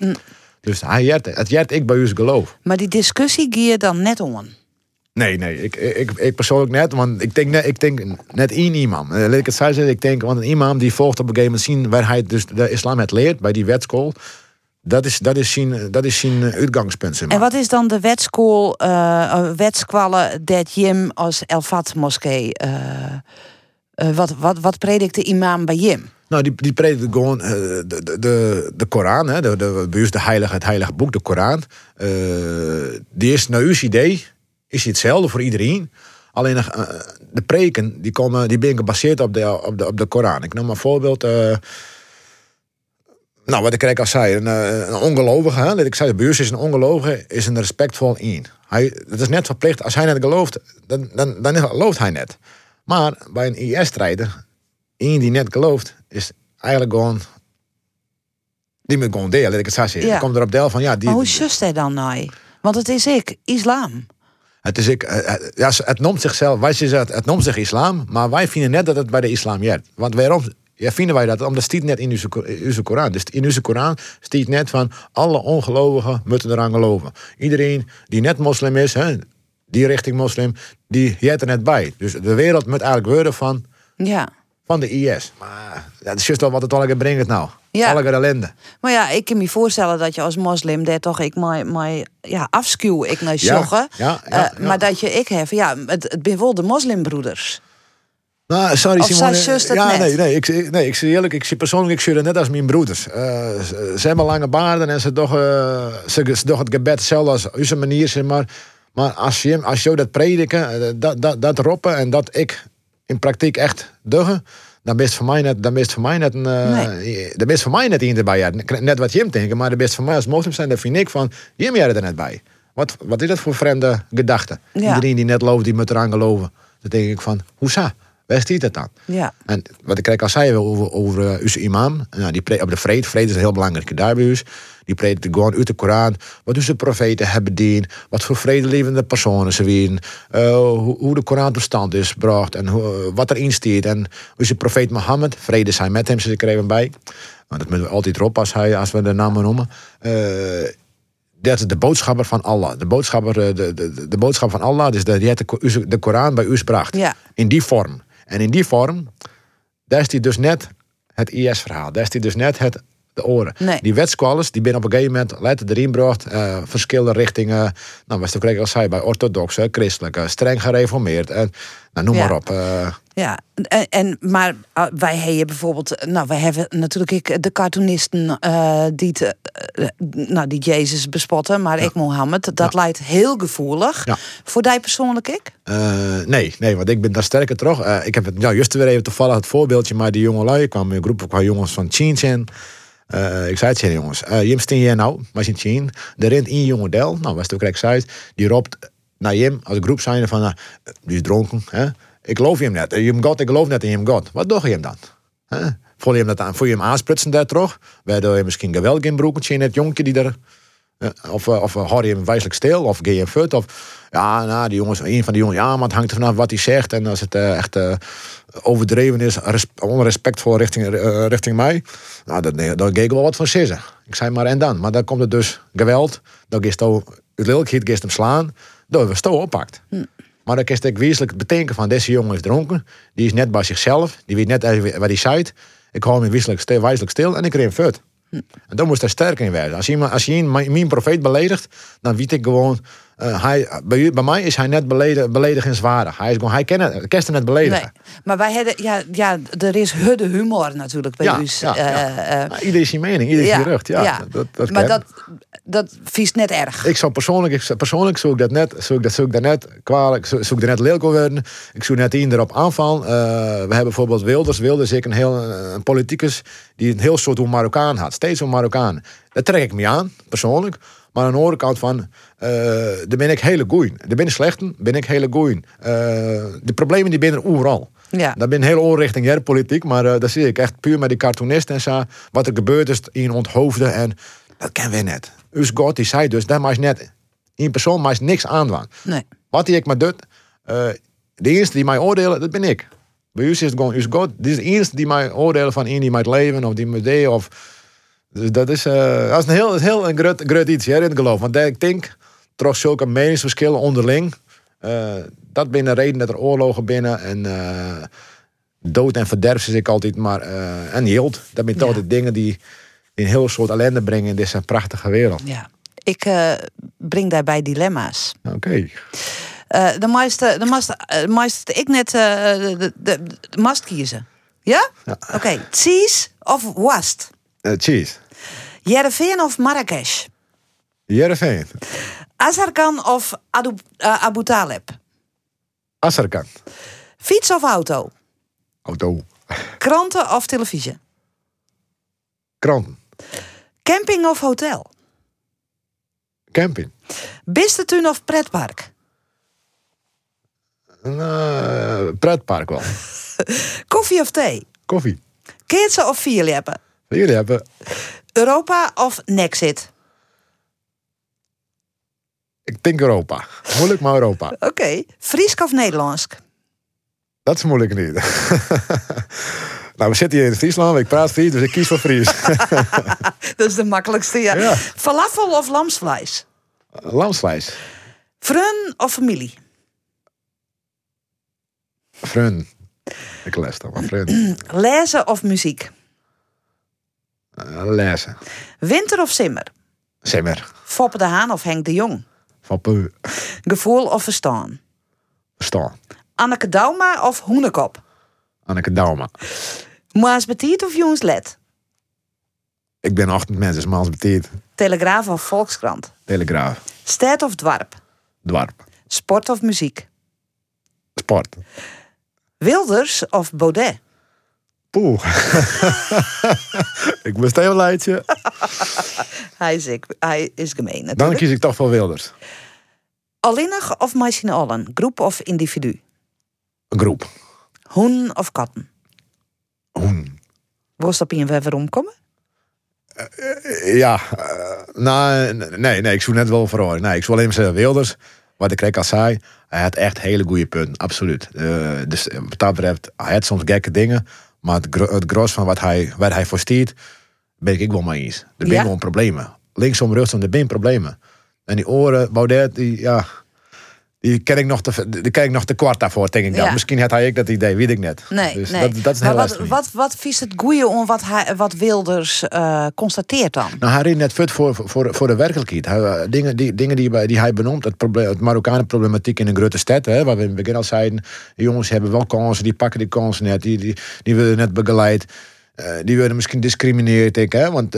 Dus hij jert, het jert ik bij ons geloof. Maar die discussie gie je dan net om. Nee, nee, ik, ik, ik persoonlijk net, want ik denk net, ik denk net één imam. Eh, Laat ik het zo zeggen, ik denk, want een imam die volgt op een gegeven moment zien waar hij dus de islam het leert bij die wetschool. Dat is, dat is zijn, dat is zijn eh, uitgangspunt. zeg maar. En wat is dan de wetskool, eh wetskwallen dat Jim als Elfat moskee? eh, eh, wat, wat, wat predikt de imam bij Jim? Nou, die, die predikt gewoon eh, de, de, de, Koran, hè, de, de, bij de heilige, het heilige boek, de Koran. Eh, die is naar uw idee, is hetzelfde voor iedereen. Alleen eh, de preken, die, komen, die zijn gebaseerd op de, op, de, op de Koran. Ik noem maar een voorbeeld. Nou, wat ik al zei, een, eh, een ongelovige, hè, dat ik zei, bij ons is een ongelovige, is een respectvol in. Hij, het is net verplicht, als hij net gelooft, dan, dan, dan gelooft hij net. Maar bij een IS-strijder, één die net gelooft, is eigenlijk gewoon. Die moet gewoon delen, laat ik het zo zeggen. Ja. Komt erop deel van ja, die, Maar hoe just hij dan nou? Want het is ik, islam. het is ik, eh, eh, ja, het noemt zichzelf, wij zeggen het, het noemt zich islam, maar wij vinden net dat het bij de islam jert. Want waarom ja, vinden wij dat? Omdat het staat net in onze, Koran. Dus in onze Koran staat net van alle ongelovigen moeten eraan geloven. Iedereen die net moslim is, hè, die richting moslim, die jert er net bij. Dus de wereld moet eigenlijk worden van Ja. van de IS. Maar dat is juist wel wat het allemaal brengt nou. Ja. Allemaal ellende. Maar ja, ik kan me voorstellen dat je als moslim daar toch ik mijn, mijn ja, afschuw ik naar Ja, ja, Eh, ja. Maar dat je ik heb, ja, het, het zijn wel de moslimbroeders. Nou, sorry Of Simone. ja, net? nee, nee, ik, nee, ik zie eerlijk, ik zie persoonlijk, ik zie net als mijn broeders. Eh, ze, ze hebben lange baarden en ze doen, eh, ze, ze het gebed hetzelfde als onze manier, zeg maar. Maar als je, als je dat prediken, eh, dat, dat, dat roepen en dat ik in praktijk echt doe, dan is het voor mij net, dan is het voor mij net, een, dan is het voor mij net in erbij. Ja. Net wat Jim denken, maar de best voor mij als moslim zijn, dat vind ik van, Jim jij er net bij. Wat, wat is dat voor vreemde gedachte? Ja. Iedereen die net gelooft, die moet eraan geloven. Dan denk ik van, hoezo? Waar stiet dat dan? Ja. En wat ik al zei over, over uh, imam, nou, die pre- op de vrede, vrede is een heel belangrijke daar bij ons. Die predikt gewoon uit de Koran, wat onze profeten hebben dien, wat voor vredelevende personen ze zijn, eh, hoe, hoe de Koran tot stand is gebracht en hoe, wat erin staat. En onze profeet Mohammed, vrede zijn met hem, ze er even bij. Maar dat moeten we altijd erop als, hij, als we de namen noemen. Eh, dat is de boodschapper van Allah. De boodschapper, eh, de, de, de boodschap van Allah, dus de, die heeft de, Ko- de Koran bij u gebracht. Ja. In die vorm. En in die vorm, daar is die dus net het IS-verhaal. Daar is die dus net het, de oren. Nee. Die wetskwalles, die binnen op een gegeven moment letten erin bracht. eh, verschillende richtingen. Nou, wat ik al zei, bij orthodoxe, christelijke, streng gereformeerd. En, nou, noem Ja. maar op. eh, Ja, en, en, maar uh, wij hebben bijvoorbeeld, uh, nou, wij hebben natuurlijk ik, de cartoonisten uh, die, het, uh, nou, die Jezus bespotten, maar ik Mohammed, dat lijkt heel gevoelig. Voor die persoonlijk ik? Eh, nee, nee, want ik ben daar sterker terug. Eh, ik heb het, nou, juist weer even toevallig het voorbeeldje, maar die jonge lui kwam in een groep qua jongens van Chin Eh ik zei het, zijn jongens. Uh, Jim jij nou, maar in Chin. Er rent één jonge del, nou, was het ook zei, die roept naar Jim als groep zijnde van, nou, die is dronken, hè? Ik geloof je hem net. Je hem God, ik geloof net in hem God. Wat doe je hem dan? Voel je hem dat aan? Voel je hem daar terug? Waardoor je misschien geweld in broeketje in het jonkje die er of, uh, of uh, hoor je hem wijselijk stil, of ga je hem fut, of ja, nou, die jongens, een van die jongens, ja, maar het hangt er vanaf wat hij zegt. En als het uh, echt overdreven is, res, onrespectvol richting, richting mij, nou, dan, dan ga ik wel wat van sissen. Ik zei maar, en dan? Maar dan komt het dus geweld, dan gist het lelijkheid, gist hem slaan, dan we sto oppakt. Hm. Maar dan kist ik wezenlijk het betekenen van deze jongen is dronken, die is net bij zichzelf, die weet net wat hij zei. Ik hou hem wezenlijk stil, wijselijk stil en ik hem fut. En dan moest hij sterk in werden. Als, iemand, als je mijn profeet beledigt, dan weet ik gewoon. Uh, hij, bij, bij mij is hij net beledig, beledigenswaardig. Hij, is gewoon, hij kan het net beledigen. Nee, maar wij hebben, ja, ja, er is hudde humor natuurlijk bij ja, u. Ja, ja. uh, ieder is zijn mening, ieder is ja, zijn rug. Ja, ja. Dat, dat maar dat, dat vies net erg. Ik zou persoonlijk, ik, persoonlijk zoek dat net, zoek dat, zoek dat net kwalijk, zoek, dat net lelijk worden. Ik zoek net iedereen erop aanvallen. Uh, we hebben bijvoorbeeld Wilders. Wilders is ik een heel een politicus die een heel soort hoe Marokkaan had. Steeds een Marokkaan. Dat trek ik me aan, persoonlijk. Maar aan de andere kant van, uh, daar ben ik hele goeien. Daar ben ik slechten, ben ik hele goeien. Uh, de problemen die binnen overal. Ja. Dat ben heel onrichting jij politiek, maar uh, dat zie ik echt puur met die cartoonisten en zo. Wat er gebeurt is in onthoofden en dat kennen we net. Us God die zei dus, mag je net in persoon maar niks aan Nee. Wat die ik maar doet, de eerste die mij oordelen, dat ben ik. Bij u is het gewoon, us God, dit is de eerste die mij oordelen van in die mij leven of die mij deed of dus dat is, uh, dat is een heel, heel een groot, groot iets hè, in het geloof. Want ik denk, trots zulke meningsverschillen onderling, uh, dat binnen reden dat er oorlogen binnen en uh, dood en verderf is ik altijd maar, en yield. Dat zijn ja. altijd dingen die een heel soort ellende brengen in deze prachtige wereld. Ja, ik breng daarbij dilemma's. Oké. Okay. De meeste, de meeste, de meeste ik net de, de, de, de, mast kiezen. Ja? ja. Oké. Okay. Cheese of wast? Uh, cheese. Jereveen of Marrakesh? Jereveen. Azarkan of Adu, uh, Abu Talib? Azarkan. Fiets of auto? Auto. Kranten of televisie? Kranten. Camping of hotel? Camping. Bistetuin of pretpark? Uh, pretpark wel. Koffie of thee? Koffie. Keertsen of vierleppen? Vierleppen. Europa of Nexit? Ik denk Europa. Moeilijk, maar Europa. Oké. Okay. Friesk of Nederlands? Dat is moeilijk niet. nou, we zitten hier in Friesland. Ik praat Fries, dus ik kies voor Fries. dat is de makkelijkste, ja. ja. Falafel of lamsvlees? Lamsvlees. Frun of familie? Frun. Ik les dan, maar frun. Lezen of muziek? Uh, lezen. Winter of simmer? Simmer. Foppe de Haan of Henk de Jong? Foppe. Gevoel of verstaan? Verstaan. Anneke Dauma of Hoenekop? Anneke Dauma. Maas Betiet of Jongs Let? Ik ben ochtend mensen, maas betiet. Telegraaf of Volkskrant? Telegraaf. Stad of dwarp? Dwarp. Sport of muziek? Sport. Wilders of Baudet? Poeh. ik moest even leidje. hij, is, ik, hij is gemeen natuurlijk. Dan kies ik toch voor Wilders. Alleenig of met z'n allen? Groep of individu? Een groep. Hoen of katten? Hoen. Op je weer omkomen? Ja, eh, nou, nee, nee, ik zoek net wel voor Nee, ik zou alleen maar zeggen, Wilders, wat ik kreeg al zei, hij had echt hele goede punten, absoluut. Eh, dus wat dat betreft, hij had soms gekke dingen, maar het, gro- het gros van wat hij, waar hij voor stiert, ben ik wel mee eens. Er zijn Ja? gewoon problemen. Linksom, rechtsom, er zijn problemen. En die oren, Baudet, die, ja, die ken ik nog te, die ken ik nog te kwart daarvoor, denk ik dan. Ja. Misschien had hij ik dat idee, weet ik net. Nee, dus nee. Dat, dat is maar wat, wat, wat vies het goeie om wat, hij, wat Wilders eh, constateert dan? Nou, hij reed net voor, voor, voor de werkelijkheid. Hij, eh, dingen die, dingen die, hij benoemt, het, probleem, het Marokkanen problematiek in een grote stad, hè, waar we in het begin al zeiden, de jongens hebben wel kansen, die pakken die kansen net, die, die, die worden net begeleid. Eh, die worden misschien discrimineerd, ik, hè, want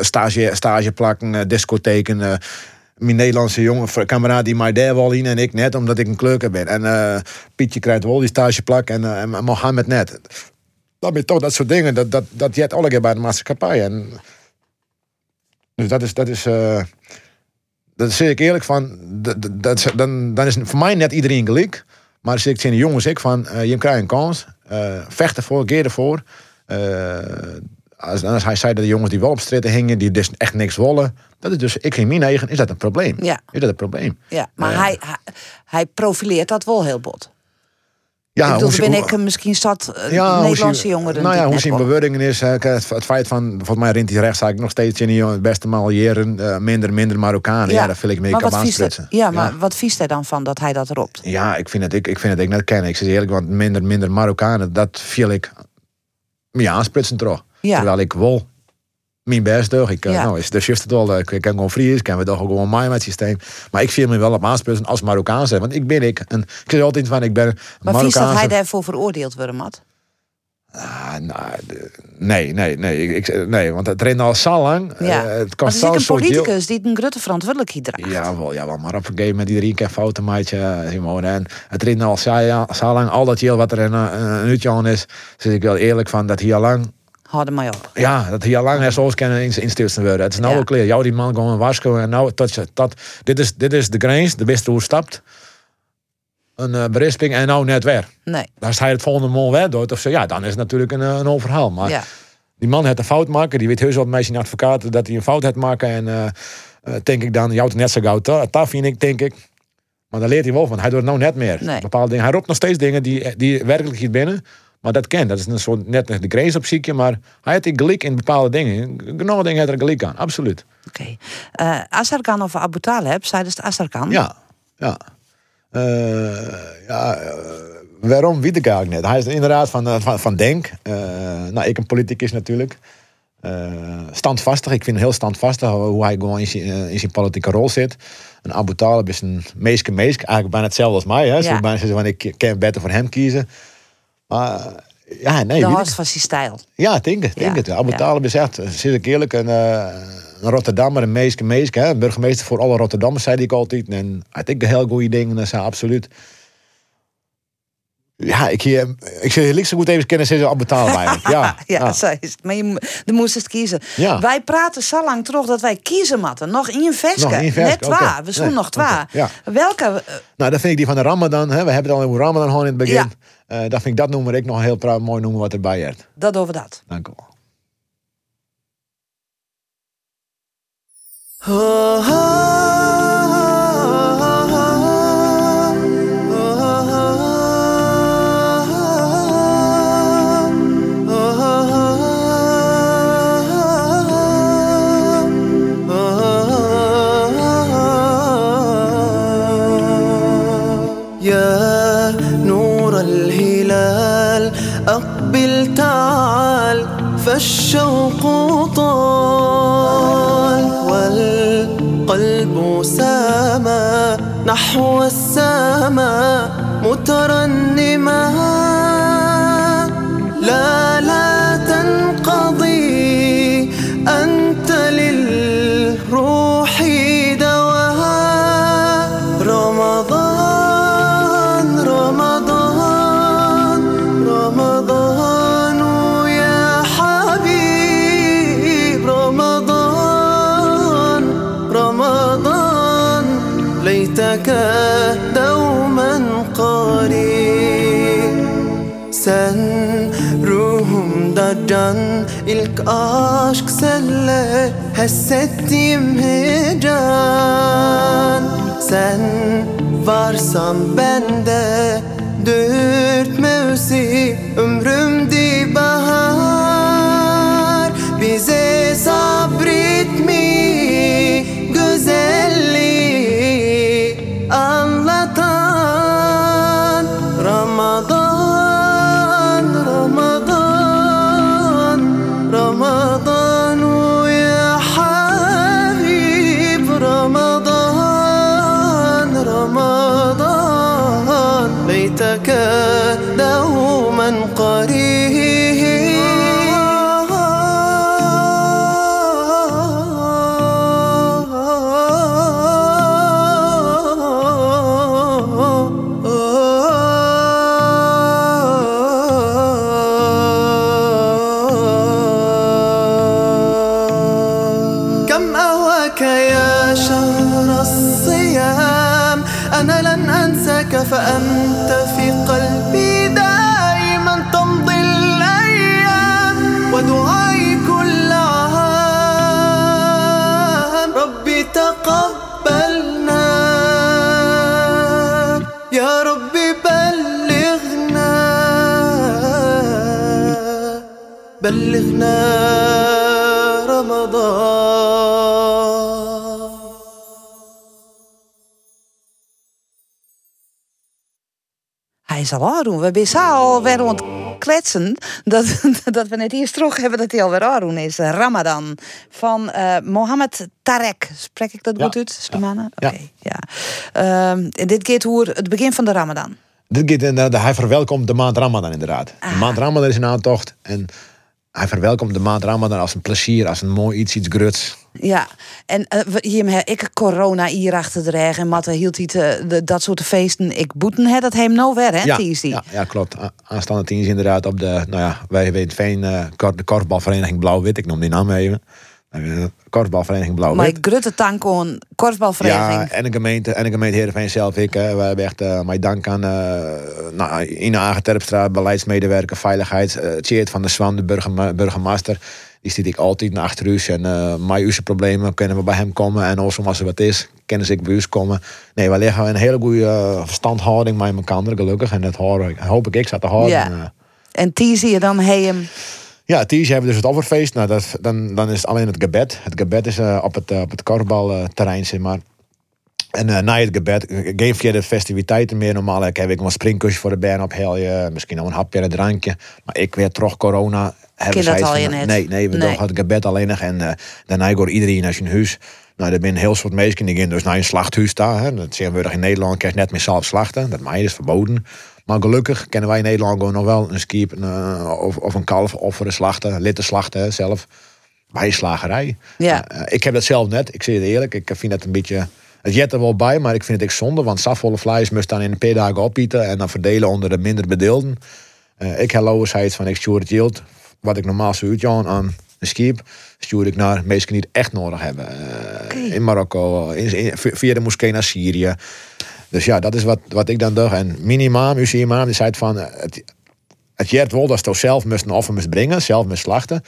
stage, stage plakken, eh, discotheken. Mijn Nederlandse jongen, kameraad die mij daar wel in en ik net, omdat ik een kleuker ben. En eh, Pietje krijgt wel die stageplak en, eh, en Mohammed net. Dat ben toch dat soort dingen, dat, dat, dat jet alle keer bij de maatschappij. En, dus dat is, dat is, eh dat zeg ik eerlijk van, dat, dat, dan, dan is voor mij net iedereen gelijk. Maar zeg ik tegen de jongens ik van, je krijgt een kans, vecht ervoor, geer ervoor. Als, als hij zei dat de jongens die wel op stritten hingen, die dus echt niks willen, dat is dus, ik in mijn eigen, is dat een probleem? Ja. Is dat een probleem? Ja, maar Ja. hij, hij, hij profileert dat wel heel bot. Ja, ik bedoel, hoe- ben hoe- ik eh, misschien zat uh, Ja, hoe Nederlandse zien- jongeren. Nou ja, hoe zijn wel- beweringen is, eh, het, het feit van, volgens mij rint die rechtszaak nog steeds in die het beste mal eh, minder, minder Marokkanen. Ja, dat wil ik mee kan aansprutsen. Ja, maar wat vies hij dan van dat hij dat roept? Ja, ik vind het, ik, ik vind het ik net kennen. Ik zeg eerlijk, want minder, minder Marokkanen, dat viel ik me aansprutsen. Ja. Terwijl ik wel mijn best doe. Ik, eh, Ja. nou, is de shift het wel, eh, ik, kan gewoon Fries, kan we toch gewoon mij met het systeem. Maar ik viel me wel op aansprutsen als Marokkaan zijn, want ik ben ik. En ik zeg altijd van, ik ben Maar vies dat Marokkaanse- hij daarvoor veroordeeld wordt, Mat? Ah, nou, nee, nee, nee. Ik, nee, want het rent al zo lang. Ja. Eh, het maar er zo'n ook een politicus die een grote verantwoordelijkheid draagt. Jawel, jawel, maar op een gegeven moment iedereen kan fouten maken, Simone. En het rent al zo, ja, lang, al dat heel wat er een, een, een uurtje aan is, zeg ik wel eerlijk van dat hier al lang, Houd er maar op. ja, dat hier al lang zoals kunnen in- instuurd worden. Het is nou Ja. wel klaar. Jou die man gewoon waarschuwen en nou, dat, dat, dit, is, dit is de grens, de beste hoe stapt. Een eh, berisping en nou net weer. Nee. Als hij het volgende mol weer doet of zo, ja, dan is het natuurlijk een, eh, een overhaal. Maar Ja. die man heeft een fout maken. Die weet heus wel bij zijn advocaat dat hij een fout heeft maken. En eh, denk ik dan, jou het net zo gauw. Dat vind ik, denk ik. Maar dan leert hij wel van. Hij doet het nou net meer. Nee. Bepaalde dingen. Hij roept nog steeds dingen die, die werkelijk niet binnen. Maar dat ken. Dat is een soort net de grens op ziekje. Maar hij heeft gelijk in bepaalde dingen. Genoeg dingen heeft er gelijk aan. Absoluut. Oké. Eh Azarkan of Abu Taleb, zeiden ze het Azarkan? Ja. Ja. Eh, ja eh, waarom weet ik eigenlijk net. Hij is inderdaad van, van, van Denk. Nou, ik een politicus natuurlijk. Standvastig. Ik vind hem heel standvastig hoe hij gewoon in zijn, in zijn politieke rol zit. En Abu Talib is een meeske meesk. Eigenlijk bijna hetzelfde als mij. Hè. Ja. Zo bijna ik kan beter voor hem kiezen. Maar ja, nee. de van zijn stijl. Ja, ik denk het. Denk Ja, het. Abu ja. Talib is echt, zeg ik eerlijk, een, eh, een Rotterdammer, een meeske meesk. Hè. Burgemeester voor alle Rotterdammers, zei ik altijd. En hij denkt een heel goede dingen, dat hij absoluut. Ja, ik, hier, ik liefst zo goed even kennen Abu Talib eigenlijk. Ja, Ja, ja. zo is het. Maar je, mo- je moest het kiezen. Ja. Wij praten zo lang terug dat wij kiezen matten. Nog in veske. Nog één veske, Net waar. We zoeken Nee, nog twa. ja. Welke? eh, Nou, dat vind ik die van de Ramadan. Hè. We hebben het al over Ramadan gewoon in het begin. Ja. Eh, dat vind ik dat noemer ik nog heel trouw, mooi noemen wat erbij heeft. dat over dat. Dank u wel. يا فالشوق طال والقلب سما نحو السماء مترنما ilk aşk senle Hissettiğim heyecan. Sen varsan bende Dört mevsim ömrümde بلغنا رمضان Hij is al aandoen. We zijn al weer rond kletsen. Dat, dat we net eerst terug hebben dat hij alweer aandoen is. Ramadan van eh, Mohammed Tarek. Spreek ik dat Ja. goed uit, Slimane? Ja. Oké, ja. Ehm, en dit gaat hoe het begin van de Ramadan. Dit gaat in, eh, hij verwelkomt de maand Ramadan inderdaad. De Ah. maand Ramadan is een aantocht. En hij verwelkomt de maand Ramadan als een plezier, als een mooi iets, iets gruts. Ja, en eh, hier heb ik corona hier achter de regen. En Matte hield hij te- de- dat soort feesten. Ik boeten het dat hem nou weer, hè, ja, ja, ja, klopt. Aanstaande tien is inderdaad op de, nou ja, wij weten fijn, eh, de korfbalvereniging Blauw-Wit. Ik noem die naam even. Korfbalvereniging Maar Blauw-Wit. ik grutte tank aan korfbalvereniging. Ja, en de gemeente, en de gemeente Heerenveen zelf. Ik, we hebben echt uh, mijn dank aan uh, nou, Ina Agenterpstra, beleidsmedewerker, veiligheid. Uh, Tjeerd van der Zwan, de burgerma burgemeester. Die zit ik altijd naar achter u. En uh, mijn problemen kunnen we bij hem komen. En als als er wat is, kunnen ze ik bij u komen. Nee, we liggen in een hele goede verstandhouding met elkaar, gelukkig. En dat hoor, hoop ik ik zat te houden. Ja. En, En Tiesdy je dan hem... ja, Ties hebben we dus het offerfeest. Nou, dat, dan, dan is het alleen het gebed. Het gebed is uh, op het, uh, op het korfbalterrein, zeg maar. En uh, na het gebed, geen verder festiviteiten meer. Normaal ik heb ik een springkusje voor de band ophelje. Misschien nog een hapje en een drankje. Maar ik weer toch corona. Dat al je net? Nee, nee, we Nee. doen het gebed alleen nog. En uh, daarna gaat iedereen naar zijn huis. Nou, er zijn een heel soort mensen die gaan dus naar een slachthuis staan. Hè. Dat zeggen we in Nederland, kan je net meer zelf slachten. Dat je, dat is verboden. Maar gelukkig kennen wij in Nederland gewoon nog wel een skip uh, of, of een kalf offeren slachten, litten slachten zelf. Bij slagerij. Ja. Uh, ik heb dat zelf net, ik zeg het eerlijk. Ik vind dat een beetje. Het jet er wel bij, maar ik vind het echt zonde. Want safvolle vlees moest dan in een paar dagen opeten en dan verdelen onder de minder bedeelden. Uh, ik heb van ik stuur het yield. Wat ik normaal zou uitjaan aan een skip, stuur ik naar mensen die het echt nodig hebben. Uh, Okay. In Marokko, in, in, via de moskee naar Syrië. Dus ja, dat is wat, wat ik dan doe. En zie imam, die zei van... Het, het jet wel dat ze zelf moesten offer moest brengen, zelf moest slachten.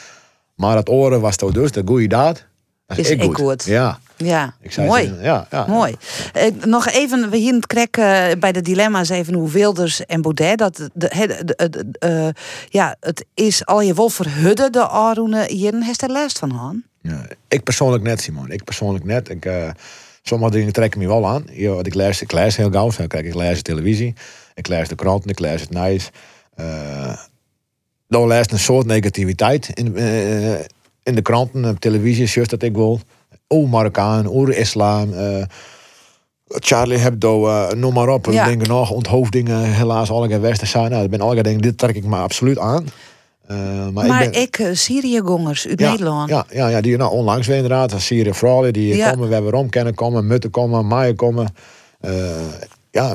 Maar het oren was toch dus de goede daad. Dat Is ik goed. Ja. Ja, Ik zei mooi. ja, ja. Mooi. Eh, nog even, we hier in het krek eh, bij de dilemma's even hoe Wilders en Baudet dat de, he- de- de- de- eh, ja, het is al je wel verhudden de Aroene hier heeft er last van Han. Ja, ik persoonlijk net, Simon. Ik persoonlijk net. Ik, eh, sommige dingen trekken me wel aan. Wat ik, lees, ik lees heel gauw. Kijk, ik lees de televisie. Ik lees de kranten. Ik lees het nieuws. Eh dan lees een soort negativiteit in, eh, in de kranten, op televisie. Juist dat ik wil. Oeh, Marokkaan, oeh, islam. eh, Charlie Hebdo, eh, noem maar op. Ja. Dingen nog, onthoofdingen, helaas alle westen zijn. Nou, dat ben alle dingen, dit trek ik me absoluut aan. Eh, maar, Maar ik ben, ik, eh, Syrië-gongers uit ja, Nederland. Ja, ja, ja, die nou onlangs weer inderdaad. Syrië vrouwen die Ja. komen, we hebben Rom kennen komen, Mutten komen, Maaien komen. Eh, ja,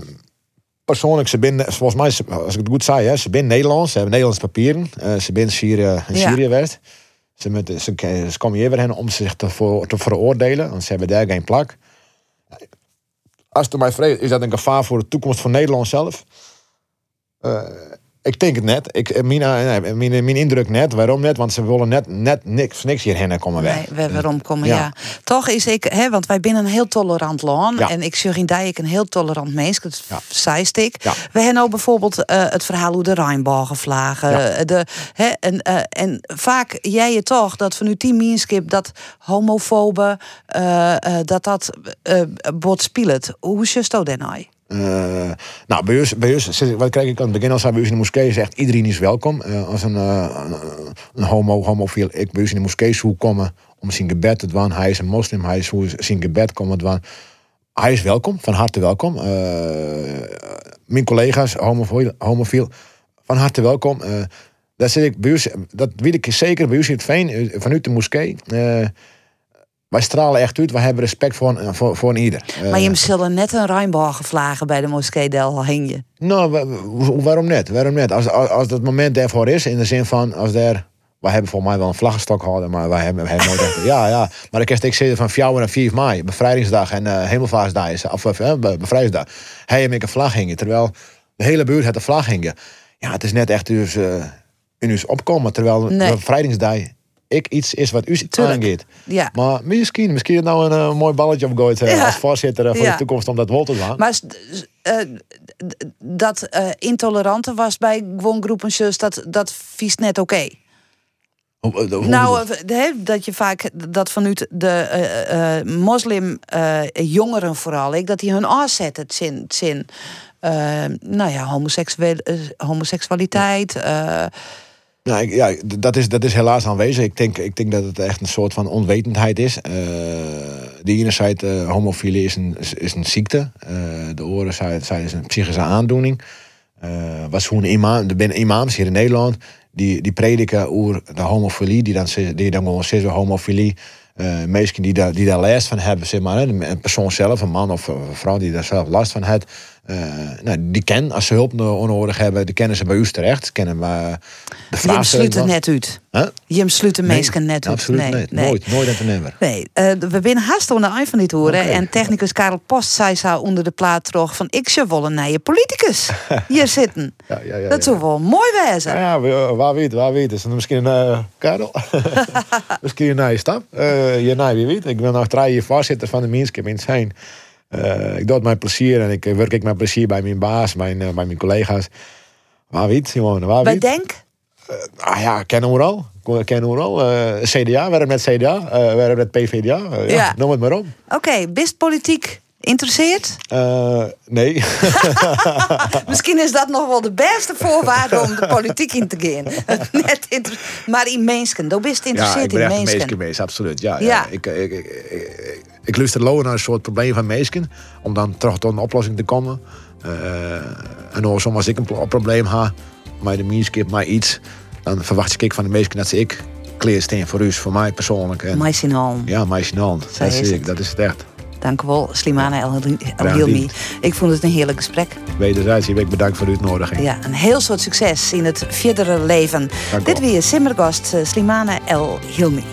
persoonlijk, ze binnen, volgens mij, als ik het goed zei, hè, ze zijn Nederlands, ze hebben Nederlands papieren. Ze zijn Syrië, in Ja. Syrië West. Ze, met, ze, ze komen hier weer heen om zich te, voor, te veroordelen, want ze hebben daar geen plak. als het mij vreest, is dat een gevaar voor de toekomst van Nederland zelf? Eh, ik denk het net. Ik, eh, mijn, eh, nee, mijn, mijn indruk net. Waarom net? Want ze willen net, net niks, niks hierheen komen weg. Nee, waarom komen, ja. Ja. Toch is ik, hè, want wij binnen een heel tolerant land. Ja. En ik zeg in Dijk een heel tolerant mens. Dat Ja. zei ik. Ja. We hebben nou bijvoorbeeld eh, het verhaal hoe de Rijnbogen vlagen. Ja. De, hè, en, eh, en vaak jij je toch dat vanuit die meanskip dat homofobe eh, eh, dat dat eh bot. Hoe is je dan nou? Eh, nou, bij ons, bij ons, wat krijg ik aan het begin al zei, bij in de moskee echt iedereen is welkom. Eh, als een, eh, een, een homo, homofiel, ik bij ons in de moskee zou komen om zijn gebed te doen. Hij is een moslim, hij hoe zijn gebed komen doen. Hij is welkom, van harte welkom. Mijn collega's, homofiel, homofiel, van harte welkom. Dat, zit ik bij ons, dat weet ik zeker bij ons in het Veen, vanuit de moskee. Eh, wij stralen echt uit, wij hebben respect voor, een- voor, voor een ieder. Eh, Maar je zullen net een Rijnbogen vlagen bij de moskee Del hing je. nou, wa- wa- waarom net? Waarom net? Als, als, als het moment daarvoor is, in de zin van, als daar... Wij hebben volgens mij wel een vlaggenstok gehouden, maar wij hebben, hebben nooit echt... Ja, ja. Maar ik ik zitten van 4 en 4 mei, bevrijdingsdag en eh hemelvaartsdag, is, of eh, be- bevrijdingsdag. Hij en ik een vlag hingen, terwijl de hele buurt had een vlag hingen. Ja, het is net echt dus, eh in ons opkomen, terwijl Nee. bevrijdingsdag ik iets is wat u aangeet. Ja. Maar misschien, misschien nou een eh, mooi balletje opgooit Ja. als voorzitter eh, voor de toekomst om dat wel te doen. Maar eh, dat eh, intolerante was bij gewoon groepen dat, dat vies net oké. Hoe- Nou, dat je vaak dat vanuit de moslim eh, jongeren vooral, ik, dat die hun afzetten, het zin, het zin nou ja, homoseksualiteit. Nou, ja, dat is, dat is helaas aanwezig. Ik denk, ik denk dat het echt een soort van onwetendheid is. Eh de ene zei, eh homofilie is een, is, een ziekte. Eh, de oren zei is een psychische aandoening. Was hoe een imam, er zijn imams hier in Nederland die, die prediken over de homofilie, die dan, die dan gewoon zeggen homofilie. Mensen die daar, die daar last van hebben, zeg maar, een persoon zelf, een man of een vrouw die daar zelf last van heeft, nou, die kennen, als ze hulp no- nodig hebben, die kennen ze bij u terecht. Kennen we de je vraag sluit er net uit. Huh? Je sluit de mensen net uit. Absoluut nee, nee. Nooit, nooit en te nemen. Nee, eh, we binnen haast aan de eind van dit horen. En technicus Karel Post zei zo onder de plaat terug van... ik zou wel een nieuwe politicus hier zitten. Ja, ja, ja, dat zou wel mooi wezen. Ja, we- waar weet, waar weet. Is het misschien een uh, Karel? misschien een nieuwe stap. Eh ja, nee, wie weet. Ik ben nog drie jaar voorzitter van de Minskip in zijn. Eh ik doe het met plezier en ik eh, werk ik met plezier bij mijn baas, mijn, eh, bij mijn collega's. Waar weet, jongen, waar Bij weet. Denk? Ah ja, kennen we al. Kennen we al. Eh, CDA, we hebben met CDA, eh, we hebben met PVDA. Eh, ja, Ja. Noem het maar op. Oké, best politiek interesseert? Eh, nee. Misschien is dat nog wel de beste voorwaarde om de politiek in te gaan. Net maar in mensen, dan best Ja, geïnteresseerd ik ben in mensen. meesken absoluut. Ja, ja. Ja. Ik, ik, ik, ik, luister low naar een soort probleem van meesken, om dan terug tot een oplossing te komen. Eh, en dan soms als ik een pro- probleem heb, maar de meeskip, maar iets, dan verwacht ik van de meesken dat ze ik kleer steen voor u, voor mij persoonlijk. En, al. ja, mij in hand. Dat is zie ik, dat is het echt. Dank u wel, Slimana El Graag Hilmi. gedaan. Ik vond het een heerlijk gesprek. Wederzijds, ik bedankt voor de uitnodiging. Ja, een heel soort succes in het verdere leven. Dank Dit weer Simmergast, eh, Slimana El Hilmi.